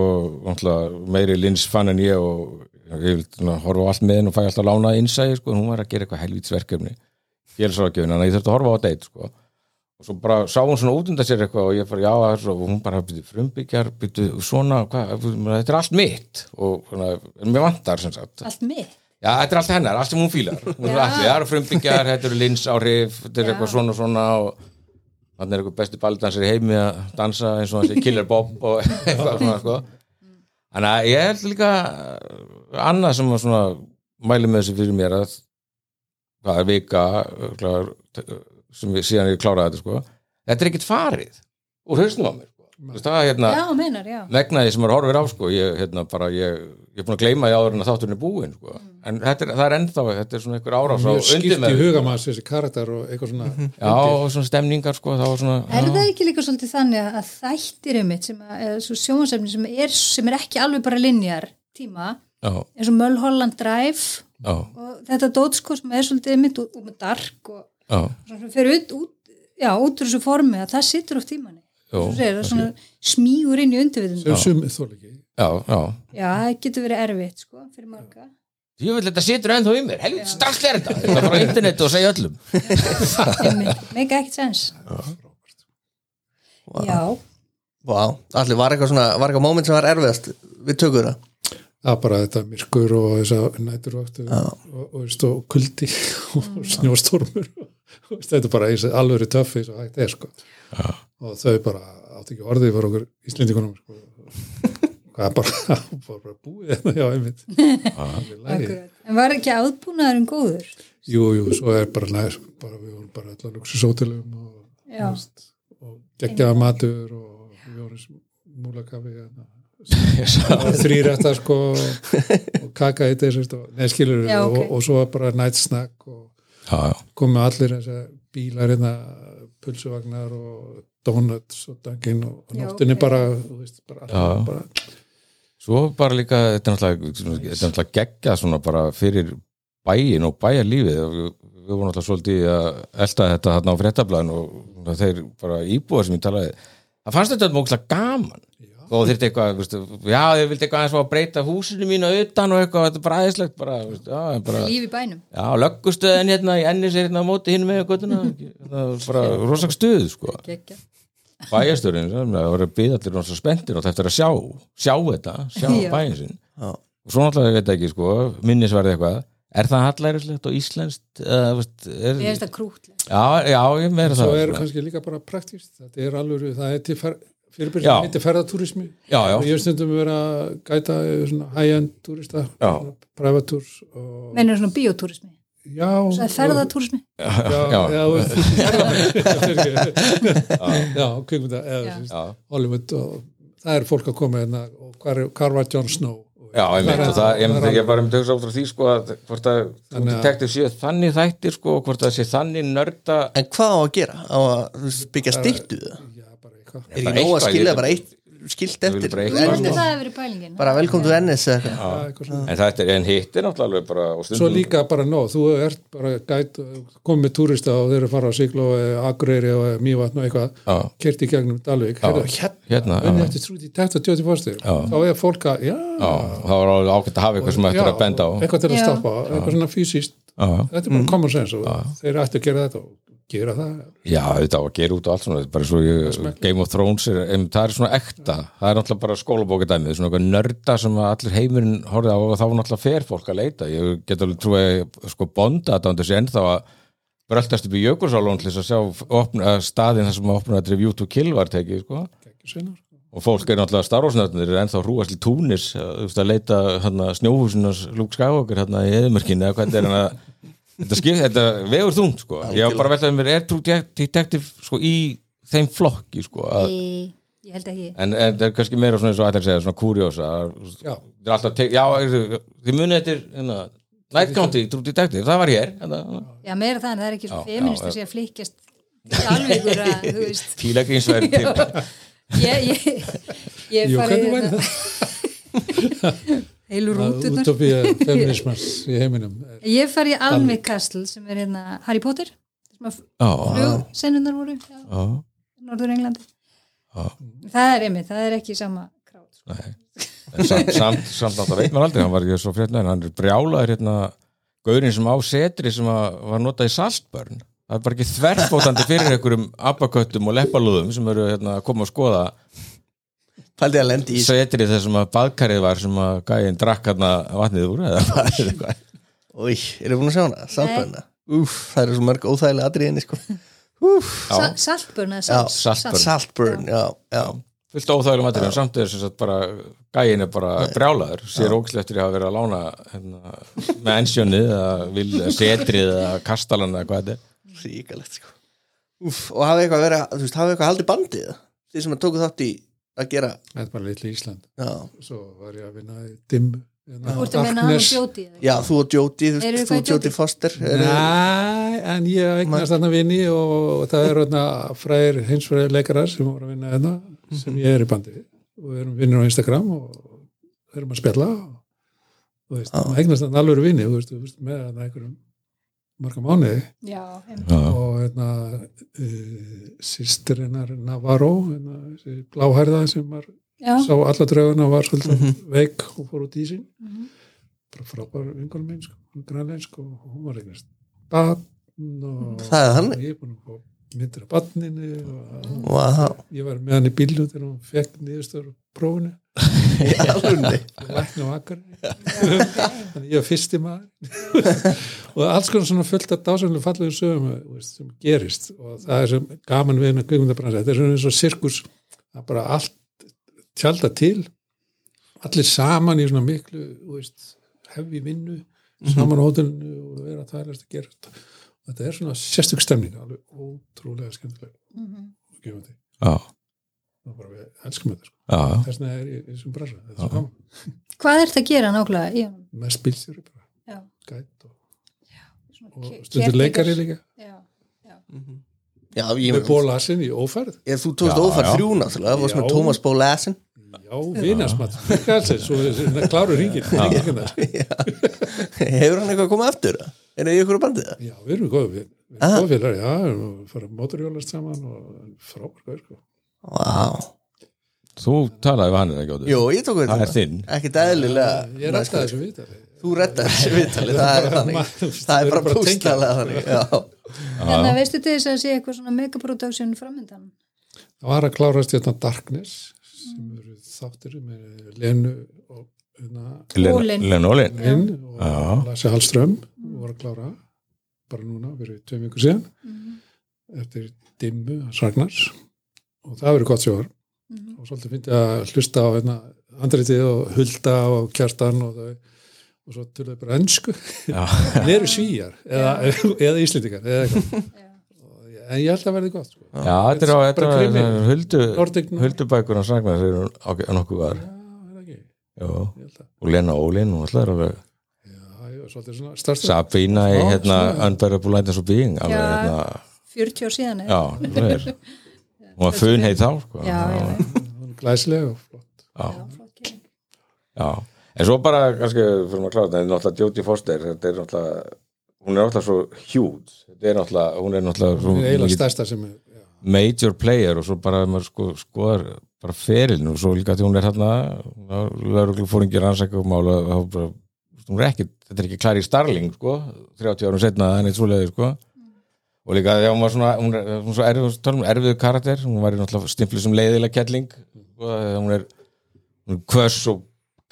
meiri lins fann en ég og ég vil svona, horfa á allt með henn og fæ alltaf lánaði innsæði sko, en hún var að gera eitthvað helvítsverkefni félsrákjöfin, þannig að ég þurfti að horfa á deitt sko. og svo bara sá hún svona út undan sér eitthvað og ég bara, já, svo, og hún bara byrju frumbyggjar, byrju svona hvað, þetta er allt mitt. Og en mér vantar sem sagt. Allt mitt? Já, þetta er allt hennar, allt sem hún fílar. Hún er allir, það eru frumbyggjar, þetta eru linsáhrif þetta er eitthvað svona svona og þannig er eitthvað besti baldansir í heimi að dansa eins og þessi Killer Bob og eitthvað svona, sko. Þannig að ég held líka uh, annað sem var svona mæli með þessu fyrir mér að hvað er vika klar, sem við síðan ég kláraði þetta, sko. Þetta er ekkert farið úr hausnum á mér, sko. Það er hérna Já, meinar, já. vegna því sem maður horfir á sko, ég, hérna, bara, ég, ég er búin að gleyma því áður en að þátturinn er búinn sko. en þetta er, það er ennþá, þetta er svona einhver árás á mjög skipt í hugamanns þessi karakter og eitthvað svona já, og svona stemningar sko, það var svona Er já, það ekki líka svolítið þannig að þættir um mitt sjónvarsefni sem er, sem er ekki alveg bara linjar tíma, já, eins og Mulholland Drive já, og þetta dótsko sem er svolítið mitt og, og með dark og svona fyrir út, út, já, út úr þessu formi að það sittur oft tímanni segir, það er svona smígur inn í undirviðinu sem sumið þól ekki já, já. Já, það getur verið erfitt sko, fyrir marga. Ég vil þetta situr ennþá í mér, helvita er þetta. Þetta er frá internetu og segja öllum. Make ekkert sens já, Vá, allir var eitthvað svona, var eitthvað moment sem var erfiðast við tökur það? Það er bara þetta myrkur og þess að næturvaktu og, og, veist, og kuldi og snjóstormur og veist, þetta er bara eins og alveg töffi eins og hægt er sko. og þau bara átt ekki orðið fyrir okkur Íslendingunum sko. hvað er bara, bara, bara búið þetta já, einmitt. En var ekki aðbúnaðurinn góður? Jú, jú, svo er bara nær bara, við vorum bara allar luxusótelum og, og geggjaða matur og við vorum múlakafi hérna. Þrýr eftir sko og kaka í þessu og neskilur Já, ok. og, og svo bara night snack og já, já, komu allir bílar hérna, pulsuvagnar og donuts og dangin og, nóttinni ok. bara, veist, bara, Já. bara svo bara líka þetta er náttúrulega, er náttúrulega geggja svona bara fyrir bæin og bæjarlífið. Við, vorum náttúrulega svolítið að elda þetta þarna á fréttablaðin og þeir bara íbúar sem ég talaði það fannst þetta mókslega gaman. Og þeir eitthvað, já þeir vildi eitthvað aðeins fá að breyta húsinu mínu utan og eitthvað, þetta er bara aðeinslegt bara, já, bara, líf í bænum. Já, löggustöðin hérna í ennis er hérna á móti hinn með það var bara rosak stuð, sko. Gekja. Bæjastörin, það voru byðallir rosa spenntir og þetta er að sjá, sjá þetta sjá Já. og svo náttúrulega, ég veit ekki, sko, minnisverði eitthvað. Er það hallærislegt og íslenskt eða, veist, er, það krútlegt. Já, já, ég meira svo það er sko. kannski líka bara praktist þetta er alveg, það er til fer, fyrirbyrð Já. sem heitir ferðatúrismi. Já, já, og ég hef stundum verið að gæta svona high-end túrista tours og mennur svona biotúrismi, já, það er ferðatúrismi. Já, já, já. Hollywood og það er fólk að koma hérna og hvar, hvar var Jon Snow? Já, ég meint Það ég, það ég, ég bara um svo frá því sko að hvort að detektiv séu þannig þættir sko og hvort að sé þannig nörda En hvað á að gera? Á að byggja það? já, bara eitthvað. Er ekki nóg að skilja bara eitt skilt eftir. bara Ég eitthvað. myndi það að vera pælingin. Bara velkom til NS eða eitthvað Já, eitthvað svona. En er, hitt er náttúrulega alveg bara og svo líka bara nóg, þú ert bara gæt, komið með túrista og þeir eru að fara á Siglo og Akureyri og Mývatn og eitthvað kert í gegnum Dalvik hérna, já. eftir trúti tætt og tjóti fórstig Já. þá er fólk að, var alveg ágætt að hafa eitthvað sem ættir að benda á. eitthvað til að á, eitthvað svona fysiskt. Þetta er bara common sense og þeir ættu að gera þetta og gera það. Já, þetta á að gera út og allt svona er bara svo ég, Game of Thrones er, em, það er svona ekta, það er náttúrulega bara skólabókadæmið, svona nörda sem að allir heimurinn horfið á og þá náttúrulega fer fólk að leita, ég get alveg trúið sko bonda að það sé ennþá að bröltast upp í Jökulsálón til þess að sjá opna, staðin þar sem að opna þetta View to Kill var tekið, sko. Og fólk er náttúrulega starfosnöfnir er ennþá hrúast til Túnis að, að leita Luke Skywalker hérna í eðumörkinni eða hvernig er hann að þetta, skip, þetta vegur þungt sko. Ég var bara að velta um mér er True Detective sko í þeim flokki sko að, Ég, ég held ekki. En, en það er kannski meira svona eins og ætlar að segja svona það er er, þið munið eftir hérna, Night County, True Detective, það var hér hérna, Já, meira það en það er ekki svo Já, feminist að sé að flikkjast alvegur að, þú veist. tílegrinsverð ég, ég, ég Jú, farið hvernig væri hérna heilu rútunar Utopía feminismans í heiminum ég farið í Almig Castle sem er hérna Harry Potter sem að já, flugsennunar voru Norður Englandi. Það er einmitt, það er ekki sama krát sko. Nei. En samt, samt, samt náttúrulega veit maður aldrei hann var ekki svo fréttlega, hann er brjálaður hérna, gaurinn sem á setri sem að, var notað í saltbörn. Það er bara ekki þverfótandi fyrir einhverjum abaköttum og leppalúðum sem eru hérna, að koma að skoða Pældi að lendi í setri þessum að baðkarið var sem að gæinn drakk hérna vatnið úr eða hvað er eitthvað erum við búin að sjá hana? Saltbörna Úf, það eru svo mörg óþægilega atriðinni sko. Úf, Sa saltburn eða Já, já, já fullt óþægilega en samt er sem sagt bara gæinn er bara brjálaður. Sér ógislega eftir að hafa verið að lána hérna, með ensjónið eða vil- setrið eða kastalan eða hvað þetta er. Ríkalegt sko. Úf, og hafi eitthvað verið, þú veist, hafi eitthvað haldið bandið Þið sem að tóku þátt í að gera. Þetta er bara litli Ísland. Já, svo var ég að vinna í dimmu hérna, Þú ert að hann og sjóti já þú og Jóti, þú Eru og Jóti? Foster eru- Næ, en ég eignast þarna vini og það er hérna fræðir hinsfræðir leikarar sem voru að vinna hérna sem ég er í bandi við. Og við erum vinnir á Instagram og við erum að spjalla og þú veist, eignast þarna alveg vini þú veist, þú veist, með þarna einhverjum marga mánuði. Já, og hérna uh, sýstirinnar Navarro hérna, þessi bláhærða sem var, já, sá alla drauguna var svolítið veik og fór út í sín. Mhm. bara frábær vingunum minn sko, hún grænlensk og hún var eignast batn og er ég er búin að fá myndir og hún, Vá, ég var með hann í bílu þegar hún fekk á í alvörunni og lækna á akkar þannig ég var fyrsti maður. Og alls konar svona fullt af dásanlega fallegum sögum veist, sem gerist. Og það er sem gaman við með kvikmyndabransa. Þetta er svona eins og sirkus. Það er bara allt tjálta til. Allir saman í svona miklu veist, hefði vinnu saman á hótelinu og vera að þælast að gera þetta. Og þetta er svona sérstök stemning alveg ótrúlega skemmtileg Mhm. og gefandi Já, og bara við elskum þetta sko. já, já. þess vegna er ég í þessum bransa þetta er hvað ert að gera nákvæmlega í honum? mest bílstjóri bara Já, gæt og, svona og caretaker. leikari líka Já, Já, ég með bólasin í ófærð Ég, þú tókst Já, ófært já. þrjú náttúrulega, það varst með Já. Thomas Bo Lassin já, vinasmatt, er kláru ringin Hefur hann eitthvað að koma aftur? Er það í ykkur bandið það? já, við erum góð við Ah. já, við erum að fara mótorjólast saman og frábær sko. Vá, Þú talaði við hann eða ekki jú, ég tók við Það er þinn. Ekkert eðlilega ég er alltaf þessu vita Þú reddar þessu viðtali, það er þannig. Það er bara bústalega þannig Já, En það veistu til þess að sé eitthvað svona megaproduction framöndan það var að klárast hérna Darkness sem eru þáttir með Lenu og hérna Ólin. Len Ólin Linn og. Lasse Hallström og var að klára bara núna, fyrir tveim vikur síðan eftir dimmu Ragnars og það verður gott sjóðar og svolítið fyndi að hlusta á hérna, andritið og hulda og kjartan og þau. Og svo töluðu bara ennsku eru svíjar eða, eða íslendingar eða eitthvað. Og ég- en ég held að verði gott sko. já þetta er á er Huldubækur hans Ragnar þeir eru á- nokkuð var. Já, er það ekki? Já, Ég held að og Lena Ólin og alltaf er ég var svolítið svona starfstöð Sabina í hérna. Unbearable Lightness of Being alveg Já. hérna. 40 ár síðan Já, það er hún var fun heið þá sko. já, já, já. glæslega og flott. Já, Já, flott já. En svo bara, kannski, fyrir maður að klára þetta er náttúrulega Jodie Foster, þetta er náttúrulega hún er náttúrulega svo huge. Þetta er náttúrulega, hún er náttúrulega hún er eiginlega stærsta sem er major player og svo bara maður sko, skoðar bara ferilin og svo líka því hún er hérna lögreglu fóringi rannsækja og hún er ekki, þetta er ekki Clary Starling sko, 30 árum setna en eitt svoleiði sko og líka að hún var svona, hún er, hún er svo erfið, tala um erfiðu karakter, hún var í náttúrulega stimpli sem leiðilega kettling sko, hún er, hún er kvöss og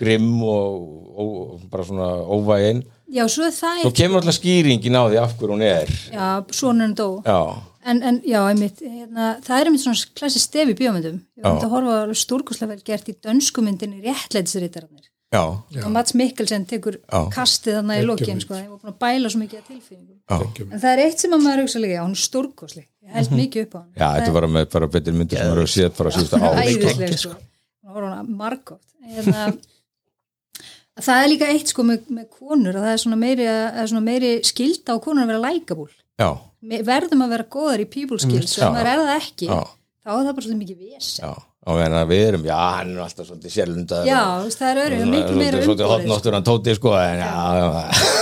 grimm og, og, og bara svona óvægin Já, svo er það svo eitt, kemur alltaf skýringin á því af hverju hún er já, sonurinn dó. já, En, en já, einmitt, hérna, það er einmitt svona klassi stef í bíómyndum. Ég vant að horfa stórkoslega vel gert í dönskumyndinni réttleitisritararnir. Já, Og Mats Mikkelsen tekur Já. kastið þarna í lokin, sko, það var búin að bæla svo mikið að tilfinningum. já En það er eitt sem að maður hugsa líka, já, hún er stórkosleg. Ég held mikið upp á hann. Já, þetta var með bara betur myndir sem eru séð bara síðustu ár sko. æðisleg sko. Margótt Hérna, að það er líka eitt sko með, með konur að það er svona meiri, að er svona meiri skilda á konur að vera lækabúl Já, verðum að vera góðar í people skills og já. ef maður er það ekki já, þá er það bara svolítið mikið vesen já og meina við erum, já, hann er alltaf svolítið sérlundar já, það er öðru, mikið meira Svolítið umborið hotnáttur hann sko. en já, já,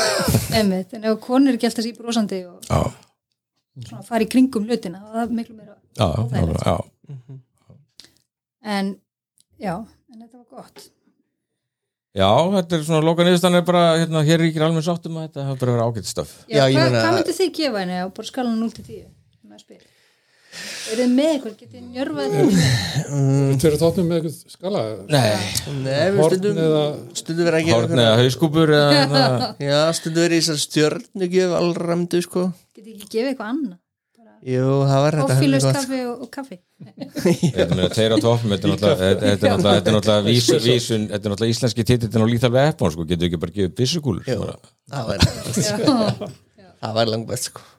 Einmitt, en ef konur er ekki alltaf í brosandi og já, svona fara í kringum hlutina þá er það miklu meira já, óþægilegt. já, en já, en þetta var gott. Já, þetta er svona loka niðurstann er bara, hérna, hér ríkir alveg sáttum að þetta hafa bara verið ágætt stöf já, Já, ég hvað, myndir þið gefa henni á bara skalan 0 til 10 sem að spila eru þið með eitthvað, getið þið njörfað þetta Tveir tóttum með eitthvað skala? Nei, Nei, við Horn stundum, eða stundum verið að gera horn eða hauskúpur eða, Já, stundum verið í þessar stjörnugjöf allramdu sko. Getið ekki gefið eitthvað annað? Jú, það var þetta Koffílaust heldur gott. kaffi og, kaffi. Þeir á toppum, þetta er náttúrulega þetta þetta er náttúrulega, þetta er náttúrulega vísun, vísun þetta er náttúrulega íslenski tititin og lítið alveg eppon, sko, getur ekki bara gefið það var það var langt best sko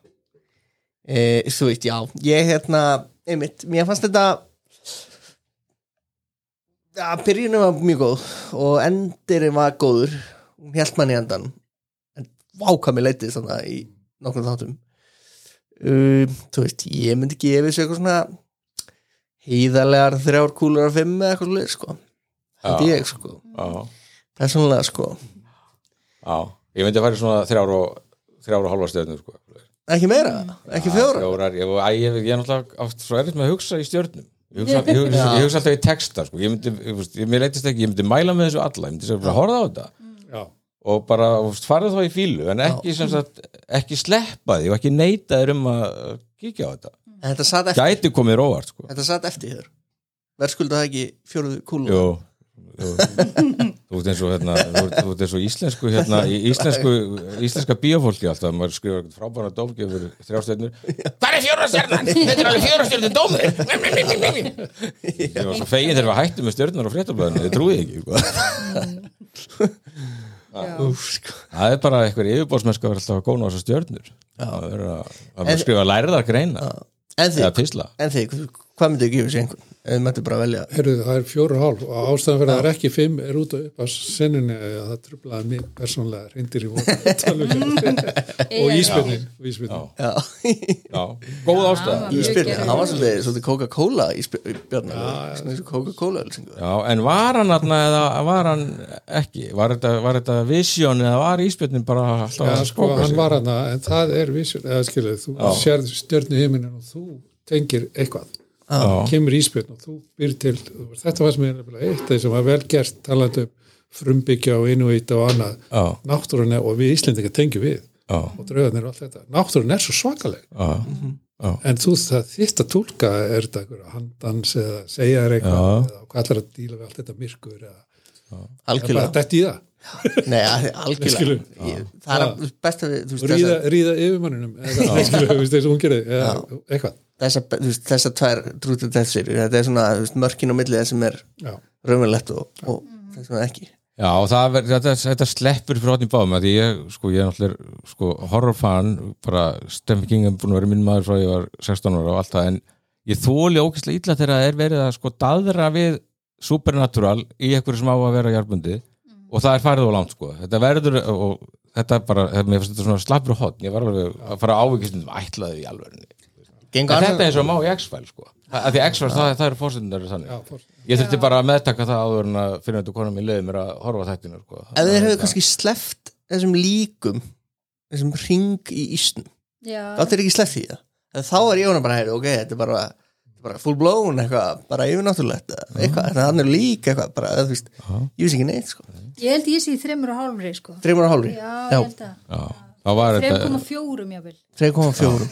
e, Þú veit, já, ég hérna einmitt, mér fannst þetta Já, byrjunum var mjög góð og endirinn var góður. Hún held mann í endan en váka mér leitið þannig í nokkrum þáttum. Um, Þú veist, ég myndi gefa þessu eitthvað svona heiðarlegar þrjár kúlur af fimm eða eitthvað leir sko. Held ég sko, Já, persónulega sko. Já, ég myndi að fara í svona þrjár og þrjár og hálfa stjörnur, sko ekki meira, ekki fjóra Fjórar, ég, ég, ég er náttúrulega oft svo erfitt með að hugsa í stjörnum. Ég hugsa, ég, hugsa, ég hugsa alltaf í texta sko. ég myndi, mér leitist ekki, ég myndi mæla með þessu alla ég myndi bara horfa á þetta. Já, og bara farið þá í fílu en ekki, sem sagt, ekki sleppa því og ekki neita þér um að kíkja á þetta. En þetta satt eftir, gæti komið róvart sko. þetta satt eftir þér. Verðskulda það ekki fjóruðu kúlu jú. Þú ert eins og hérna, þú ert, þú ert eins og íslensku hérna, í íslensku, íslenska bíófólki alltaf, maður eitthvað frábæra dómgefur þrjástjörnur, hvað er fjóra stjörnan? þetta er alveg fjóra stjörnur dómur. Ég var svo fegin þegar við hættum með stjörnar og fréttablaðinu, þið trúið ekki sko. Sko. það er bara eitthvað yfirbóðsmennska að vera alltaf að góna á þessar stjörnur. Að vera að vera að skrifa lærðar greina En eða þið, þið, hvað myndið að gefa sér einhvern? Ef þið mættu bara að velja. Heyrðu, það er fjóru og hálf. Og ástæðan fyrir að það er ekki fimm er út af upp á senninni að það trublaði mig persónlega reyndir í voru og íspilnin íspilnin Já, já, góð ástæða. Já, íspyrni, gerði hann var svolítið, svolítið Coca-Cola íspyrni, svona eins og Coca-Cola. Já, en var hann aðna eða var hann ekki? Var þetta, var þetta vision eða var íspjötnin bara alltaf Já, að sko, hann sig? var hana, en það er vísjón, eða skilur, þú Já. sérð stjörnu heiminin og þú tengir eitthvað Já, kemur íspjörn og þú byr til þetta var sem er nefnilega eitt því sem var vel gert talandi um frumbyggja og inuita og annað, já, náttúrun er og við Íslendingar tengjum við já, og draugarnir og allt þetta, náttúrun er svo svakaleg. Já, en þú það þýtt að tólka er þetta einhverja handans eða segja þér eitthvað eða hvað ætlar að díla við allt þetta myrkur eða dætt í það? Nei, algjörlega. Ég- Það er best að við, ríða, ríða yfirmanninum eða hún gerði eða eitthvað, veist, þessar tvær trútið þessir, þetta er svona mörkin á milli það sem er raunverulegt og, og þess vegna ekki. Já og það ver, þetta, þetta sleppur fyrir hóttin báðum að því ég, sko, ég er náttúrulega sko, horrorfan, bara er búin að vera minn maður frá ég var 16 ára og allt það, en ég þóli ókvæslega illa þegar það er verið að sko daðra við supernatural í eitthvað sem á að vera jarbundi og það er farið á langt sko. Þetta verður og þetta er bara, mér finnst þetta svona slappur hot ég var alveg að fara ávikist um ætlaði í annars- þetta er eins og má í X-File sko. Af því X-File, það, það eru fórsendar. Ég þurfti bara að meðtaka það áður en að fyrir þetta konum í leiði mér að horfa á þættinu sko. ef þeir hefðu kannski sleppt þessum líkum þessum ring í ísnum þá er ekki sleppt því það En þá er ég honum bara, heyri, ok, þetta er bara, þetta er bara full blown eitthvað, bara yfirnáttúrulegt eða eitthvað, en þannig er líka eitthvað bara, þú veist, ég vissi ekki neitt sko. ég held ég sé í þreymur og hálfri sko. þreymur og hálfri, já, Já. ég held að Já, þá var þreym þetta koma fjórum jáfnvel 3,4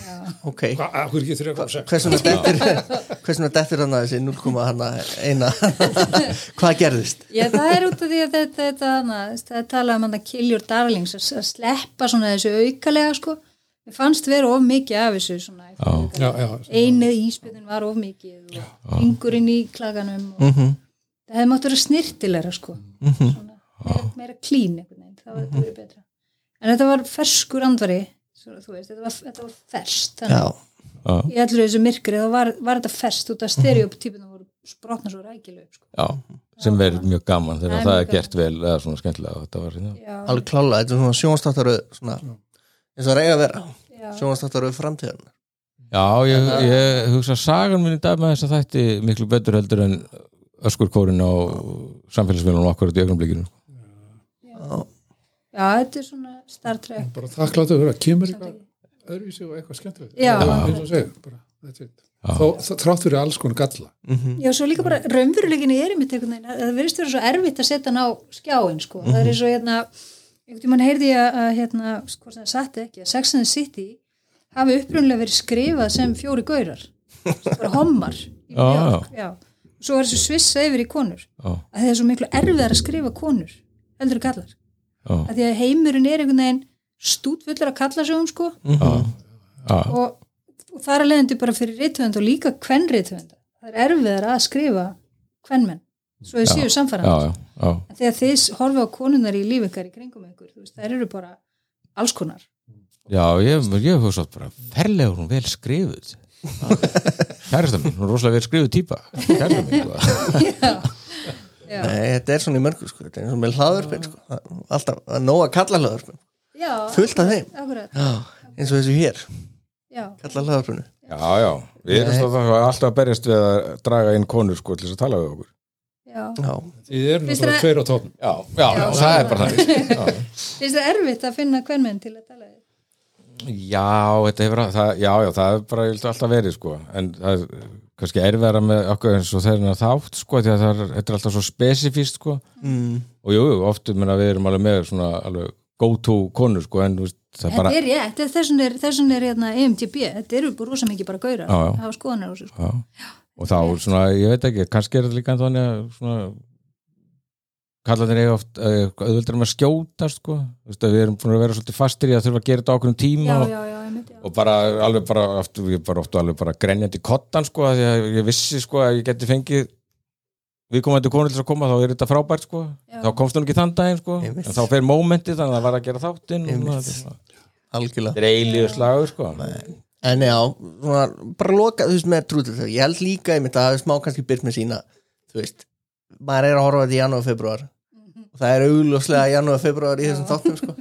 ok, Hvað, akkur ekki 3,6 hversuna dettur hversuna dettur hann að þessi 0, hann eina hvað gerðist? Já, það er út af því að þetta, þetta hana, það tala um hann að kill your darlings að sleppa svona þessu aukalega sko. Mér fannst vera of mikið af þessu svona, Já, já, einið íspjöðin var of mikið og ringurinn í klaganum og Mm -hmm. það hefði mátt vera snirtilegra sko. svona, meira, meira klín það var þetta verið betra en þetta var ferskur andvari veist, þetta var, þetta var ferst í allur þessu myrkri þá var, var þetta ferst út af stereotypuna voru sprotna svo rækileg upp, sko. já, sem verður mjög gaman þegar Það er það er gert vel eða svona skemmtilega og þetta var hérna. Alveg klála þetta er svona sjónstáttaröð svona, eins og reyga að vera. Já, sjónstáttaröð framtíðan Já, ég, ég hugsa að sagan minn í dag með þess að þætti miklu betur heldur en öskurkórin á samfélagsmiðlunum okkur í augnablikinu já, þetta er svona Star Trek. bara þakkláttu að vera, kemur eitthvað öðruvísi og eitthvað skemmtilegt. Já. eins og segir, bara, þetta er Þó, þó- þrátt fyrir alls konar galla. Já, svo líka bara raunveruleikinni er einmitt einhvern veginn, það verðist vera svo erfitt að setja hann á skjáin, sko. Það er eins og hérna, einhvern tímann heyrði ég að, að hérna, hvort það satt ekki, að Sex and the City hafi upprunlega verið skrifað sem fjóri gaurar, bara hommar í Já, New York, já. Svo var þessu svissa yfir í konur, Já, að það er svo miklu erfiðar að skrifa konur, heldur kallar. já, Að því að heimurinn er einhvern veginn stútfullur að kalla sig um, sko, já, já, og, og það er að leiðandi bara fyrir rithöfund og líka kvennrithöfunda það er erfiðar að skrifa kvennmenn, svo þið séu já. en þegar þið horfa á konunar í líf ykkar í kringum ykkur, þú veist, þær eru bara alls konar. Já, ég, ég hef svo bara ferlega hún vel skrifuð. Kærasta mín, hún er rosalega vel skrifuð típa. Kærasta mín, sko. já, já, Nei, þetta er svona í mörgu sko. þetta er og með hlaðurpinn sko. Alltaf að nóg að kalla hlaðurpinn já. Fullt af þeim, já, eins og þessu hér. Já, kalla hlaðurpinnu Já, já, við erum svo það alltaf að berjast við að draga inn konur sko til þess að tala við okkur. Já. Já, Þið eru náttúrulega tveir á tóknum Já, já, já. það er bara það Já, finnst það erfitt að finna kvennmenn til að tala við já þetta hefur það, já, já, það er bara alltaf verið sko en það er kannski erfæra með okkur eins og þeirra þátt sko því að það er, þetta er alltaf svo spesifíst sko mm. og jú, jú, oft menna, við erum alveg með svona alveg go to konur sko en þú veist, það er Þetta bara er rétt, þessum er, þessum er hérna, EMTB, þetta eru bara rosa mikið bara gaurar já. hafa skoðanar á þessu sko. Já. og þá svona, ég veit ekki, kannski er þetta líka þannig að svona kallarnir eiga oft eh, auðvöldar með að skjóta sko, að við erum búin að vera svolítið fastir í að þurfa að gera þetta á okkur tíma já, og, já, já, einmitt, já. og bara alveg bara, oft, ég bara oft alveg bara grenjandi kottan sko, af því að ég vissi sko að ég geti fengið við komum þetta konur til að koma þá er þetta frábært sko, Já. þá komst hún ekki þann daginn sko, en þá fer mómentið þannig að það var að gera þáttinn algjörlega. Þetta er eilíður slagur sko. En já, svona, bara loka, þú veist, með trútil þau, ég held líka einmitt að það er smá kannski byrt með sína, þú veist, maður er að horfa þetta í janúar, februar og það er augljóslega janúar, februar í þessum þáttum, sko,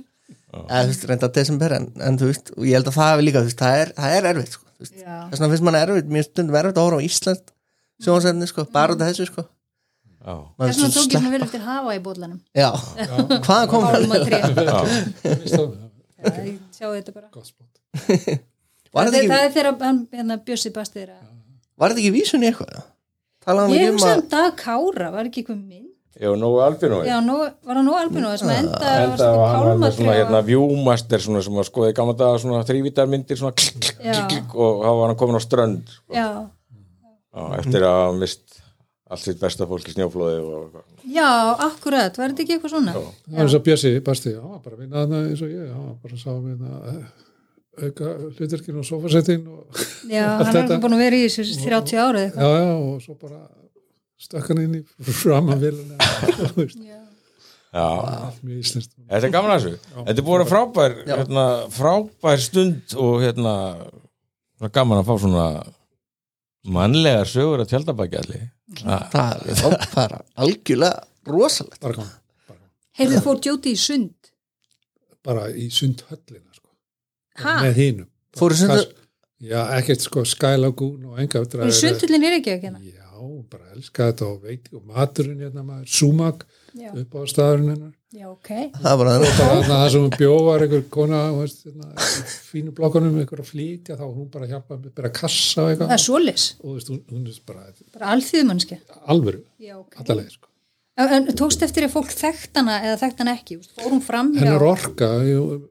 eða þú veist, reynda desember, en, en þú veist, og ég held að það hefur líka, þú veist, það er, það er erfitt, sko, þess vegna finnst mann erfitt, mér stundum erfitt að horfa á Ísland, sjónsefni, sko, bara út af þessu, sko, Þess vegna tók ég svona vel eftir hafa í bóllanum Já, hvaðan kom það? Ég sjá þetta bara. Gott spott. Var Það er, er þegar hann hérna, Bjössi Bastir að var þetta ekki vísun í eitthvað? Talaði Ég hann hugsa ekki um Dag Kára, var ekki eitthvað mynd já, nógu albinu Já, nú, var hann nú albinu sem enda, Enda var var hann var með svona hérna viewmaster svona sem að skoði gamla daga svona þrývítarmyndir svona klikk, Já. klikk, klikk, og þá var hann komin á strönd sko. Já, Já, eftir að hafa mist allt sitt besta fólk í snjóflóði og eitthvað. já, akkurat, var þetta ekki eitthvað svona? Það var eins og Bjössi Basti, hann var bara að vinna þarna eins og ég, hann var bara sá minna auka hlutverkinu og sofasettin og Já, hann er þetta. búin að vera í þessu 30 ára eða já, eitthvað. Já, og svo bara stökk hann inn í framan viluna Já. Já, íslenskt. Þetta er gaman að þessu. Þetta er búin að vera frábær, hérna, frábær stund og hérna, gaman að fá svona mannlegar sögur að tjaldabækja allir. Það, það er algjörlega rosalegt. Heyrðu fór Jóti í sund. Bara í sundhöllina? Með Fóru sundu- já, ekkert sko Sky Lagoon og enga og sundhullin er ekki ekki hérna já, bara elska þetta og veit og maturinn hérna maður, Sumak já, upp á staðurinn hennar. Já, ok. Það var það sem hún bjóvar einhver kona veist, hérna, í fínu blokkanum einhver að flytja þá hún bara hjálpa með bara kassa og það er eitthvað svolis, og veist, hún, hún er bara bara alþýðumannski alvöru, já, ok. Allaleg sko. en, en tókst eftir að fólk þekkt hana eða þekkt hana ekki, Þú veist, fór hún fram hjá hennar orka ég,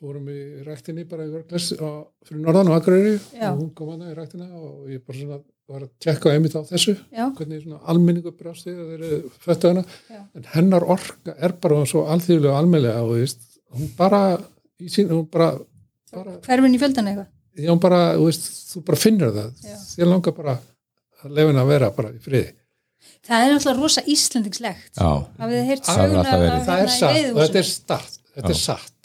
vorum í ræktinni bara í vörgles fyrir norðan og Já. og hún kom hana í ræktina og ég bara svona var að tjekka einmitt á þessu já, hvernig svona almenningu brjásti þegar þeir eru föttu hana Já. en hennar orka er bara svo alþýðulega og almennlega og þú veist, hún bara í sín, hún bara, bara hverfin í fjöldan eitthvað? Já, hún bara, þú veist, þú bara finnur það. Þér langar bara að lefina að vera bara í friði. Það er náttúrulega rosa íslendingslegt. Já, hafið þið heyrt Það söguna alltaf verið. það er hérna í satt. og veiðihúsinu? þetta er satt. Þetta er satt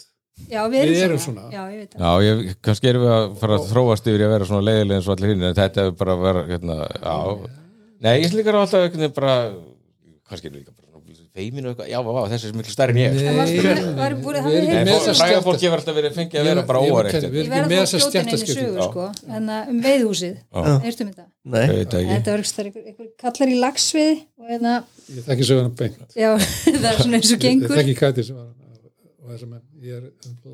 já, við Við erum, erum svona. svona. já, ég veit það. Já ég, kannski erum við að fara að þróast yfir að vera svona leiðileg eins og allir hinn en þetta er bara að vera hérna, já, nei, ég líka alltaf einhvern veginn bara, kannski er líka bara feiminu eitthvað, já, vá, þessi er miklu stærri en ég. Við erum með fræga skemmta- fólki verður alltaf verið fengið að vera bara Ég- ég- óvareitt við ég erum með að einu stjættaskipti sögu sko, en að um veiðhúsið Ég veit það ekki. þetta var einhver kallar í lagsviði og hérna, ég þekki söguna beint. Já, það er svona eins og ég gengur. þekki Kæti sem var og þessum menn, ég er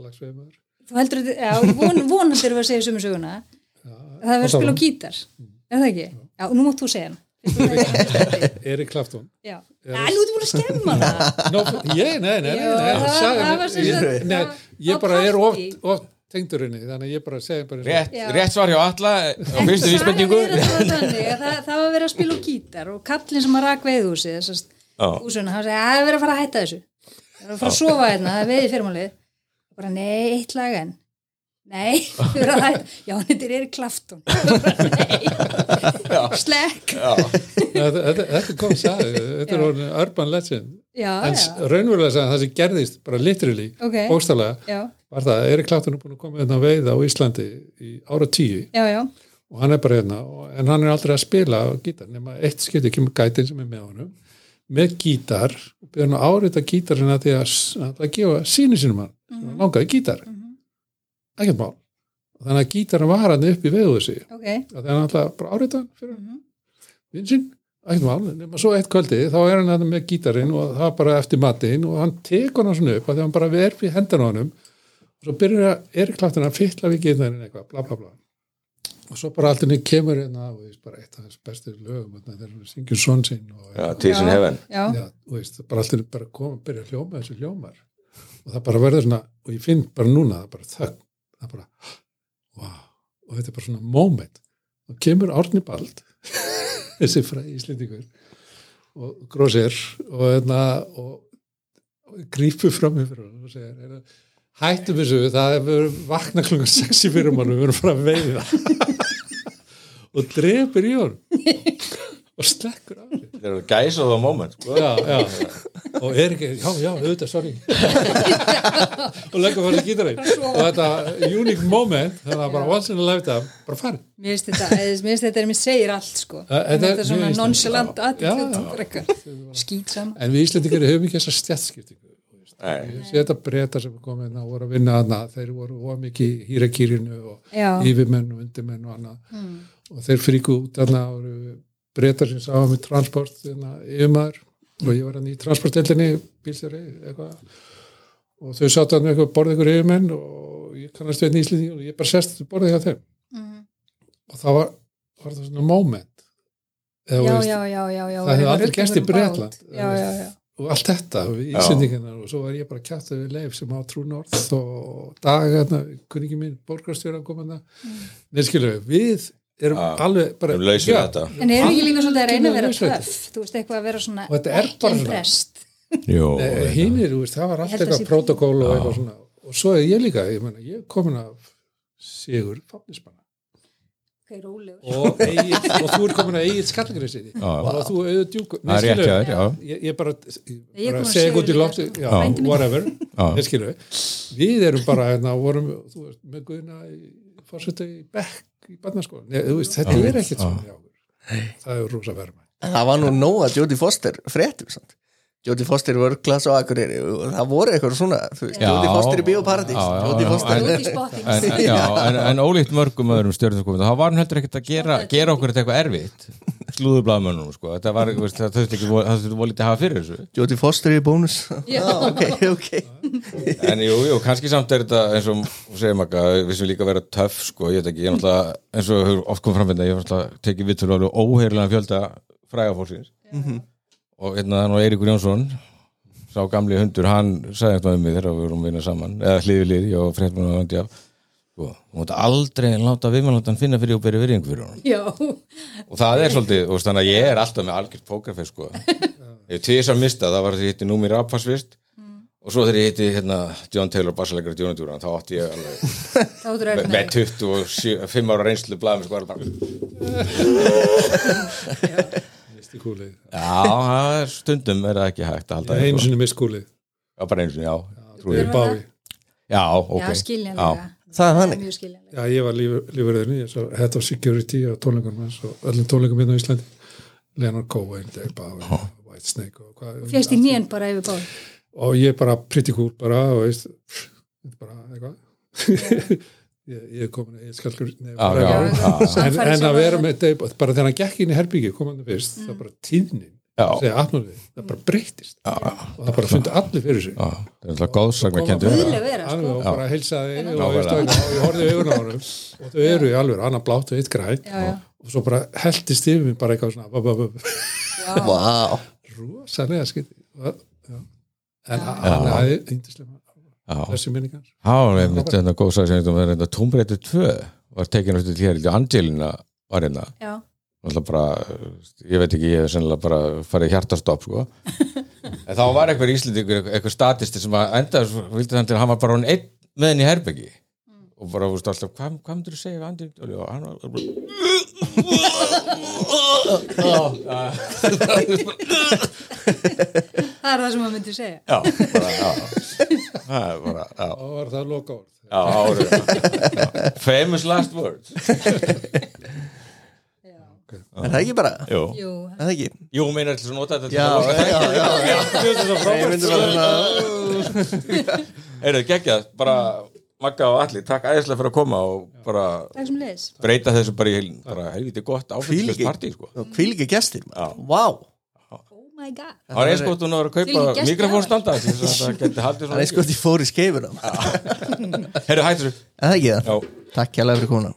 lagsveimaður þú heldur þetta, já, von, vonandi erum við að segja sömu söguna. Það er verið að spila á gítar er það ekki? já, nú mátt þú segja hann Erik Clapton já, Æ, nú ertu búin að skemma það. Ég, nei, nei, nei, Já, ég- bara er oft, partí. oft tengdur henni þannig að ég bara segi bara Rétt, Já. rétt svar hjá alla á fyrstu vísbendingu. það, var þannig, að það, það var verið að spila á gítar og kallinn sem að rak veiðhúsið þessast Já. húsuna, hann segi að það er verið að fara að hætta þessu. Það er að fara að sofa hérna, það er veiði fyrirmálið bara nei, eitt lag en nei, já, þetta er nei, slekk þetta, kom sagði, þetta er orðin urban legend. Já, en raunverulega sagði það sem gerðist bara literally, ok. bókstaflega já, var það að Erik Clapton er búin að koma hérna að veiða á Íslandi í ára tíu. Já, já, og hann er bara hérna og- en hann er aldrei að spila á gítar nema eitt skipti kemur gætin sem er með honum með gítar og byrja hann að árita gítarina því að, s- að, að gefa síni sínum hann sem hann langaði gítar. Mhm. ekkert mál. Og þannig að gítarinn var hann upp í veðu þessi ok að þannig að hann alltaf bara árita hann fyrir Mhm. vinsinn, ekkert mál nema svo eitt kvöldi þá er hann hérna með gítarinn og það bara eftir matinn og hann tekur hann svona upp að því hann bara verfi hendan á honum. Og svo byrjar Erik Clapton að fytla við gítarinn eitthvað, bla bla bla. Og svo bara allt henni kemur hérna og veist, bara eitt af þess bestu lögum þegar hann syngjur son sinn og Já, Tears in Heaven. já, já, þú veist, bara allt henni bara koma að byrja að hljóma þessu hljómar og það bara verður svona, og ég finn bara núna það bara þögn, það bara wow, og þetta er bara svona moment. Og kemur Árni Bald þessi fræði íslendingur og grósir og hérna og, og grípur fram í fyrir hann og segir hérna, hættum þessu, það er verið vakna klunga sexi fyrir mann við erum að fara að veiða. Og drepur í honum. Og slekkur á sig Það er gæs og það moment sko. já, já, og er ekki já, já, auðvitað, sorry. Og leggur fyrir gítarinn. Og þetta unique moment þannig að bara once in a lifetime bara farið. Mér finnst þetta mér finnst þetta er mér segir allt sko. Þetta er svona nonchalant Já, já, attitude skýt saman. En við Íslandingar höfum ekki þessa sé þetta breyta sem komið hérna og voru að vinna hana þeir voru of mikið í hýrakýrinu og yfirmenn og undirmenn og hana mm. og þeir fríku út hana og voru breytar sem sá með transport hérna, yfirmaður og ég var hann í transporteldinni bílstjóri eitthvað. Og þau sátt hann eitthvað borðið ykkur yfirmenn og ég kannast við einn íslending og ég bara sest borðið hjá þeim. Mhm. og það var, var það svona moment? Eða, já, veist, já, já, já, já það hefði aldrei gerst í bát. já, já, já, og allt þetta við íslendingarnar og svo var ég bara kjáttið við leif sem á Trú North og dag hérna, kunningi mín, borgarstjóran kom hann Mm. Nei, skilur við, við erum Já, alveg bara lausum Já, þetta. En eru ekki líka svolítið að reyna að vera töff? þú veist eitthvað að vera svona Og þetta er ekki Hínir, þú veist, það var Ég allt held að eitthvað protokól og eitthvað svona. Og svo er ég líka, ég menna, ég er komin af Sigur rólegur. Og, Egil, og þú er komin að Egil Skallagriðsini Já. og þú auðvitað djúku það er rétt hjá þér, já. ég, ég bara, bara segja út í lofti whatever, ég skilu við erum bara, hérna, vorum þú veist, með Guðna fórseta í Bekk í barnaskóla, þú veist, þetta Já. er ekkert svona hjá okkur það er rosa verma En það var nú nóg að Jodie Foster fréttum samt. Jodie Foster í vörklass og Akureyri og það voru eitthvað svona. Jodie Foster í Jodie já, Foster en- en, en, ólíkt mörgum öðrum stjórnarkomið þá var hann heldur ekkert að gera, gera okkur þetta eitthvað erfitt slúðublaðmönnum sko. þetta var, veist, það þurfti ekki það þurfti volítið að hafa fyrir þessu. Jodie Foster í bónus. Já. ok, ok. En jú, jú, kannski samt er þetta eins og segjum ekki að við sem líka vera töff sko, ég veit ekki, ég er náttúrulega eins og hefur oft kom framfinna, ég hef náttúrulega tekið vittur alveg óheirilega fjölda fræga fólksins. Og hérna þannig Eiríkur Jónsson sá gamli hundur, hann sagði eitthvað um mig þegar við vorum að vinna saman, eða hlið við hlið ég og fréttmann og vandi af sko, þú mátt aldrei láta viðmannlandan finna fyrir og beri virðingu fyrir honum. Já, og það er svolítið, og þannig að ég er alltaf með algjört pókerfest sko. Ég hef tvis að mista, það var því ég hitti Númi Rapas fyrst. Og svo þegar ég hitti hérna, John Taylor bassalegur í Djónatúran þá átti ég alveg þá þú með, er með 25 ára reynslu blaðum sko, bara, misti kúlið. Já, það er stundum er það ekki hægt að halda einu eitthvað. sinni mist kúlið. Já, bara einu sinni, já, já, ok, Já, skiljanlega. Það er þannig. Já, ég var lífurðurinn, ég svo head of security á tónleikunum hans og öllum tónleikum hérna á Íslandi. Leonard Cohen, Dave Bowie, White Snake og hvað Fjast í nén bara yfir báð og ég bara pretty cool bara og veist þetta er bara eitthvað. Ég, ég er komin ég skal bara, já, en, en að vera með Dave, bara þegar hann gekk inn í herbyggi komandi fyrst, það bara tíðnin það bara breytist. Já, og það bara fundi allir fyrir sig. Já, það er alltaf sko. alveg og bara heilsaði og, ég horfði í augun á honum. Og þau eru í alveg, annar blátt og eitt græn og svo bara heldist yfir bara eitthvað svona bá, bá, bá, Vá, rosalega skiti en hann yndislega já, þessi minningar einmitt góðsag sem þetta þetta tómbreytið 2 var tekin eftir hér, Angelina var hérna. Já, bara, ég veit ekki, ég hef sennilega bara farið hjartastopp, sko. En þá var eitthvað íslendingur, eitthvað statisti sem að enda, vildi þannig til að hann var bara hann einn með henni í herbyggi og bara, þú veist, alltaf, hvað, hvað myndir þú segja? Og hann var það er það sem maður myndi segja. Já, bara, já. Það er bara, já, og var það loka orð já, já. Famous last words er það ekki bara? Jú, Jú, Er það ekki? Jú meinar til að nota þetta til Já, já, já, svona Heyrðu, geggjað, bara Magga og Alli, takk æðislega fyrir að koma og bara takk breyta þessu bara í heil, bara helviti gott Hvílíki- partí, sko. Já. Vá, Oh my god. Það var eins gott hún að vera að kaupa mikrofónstanda það það er svona að ég fór í skeifuna. Heyrðu, hættu Er það það? Já. Takk hjá fyrir kona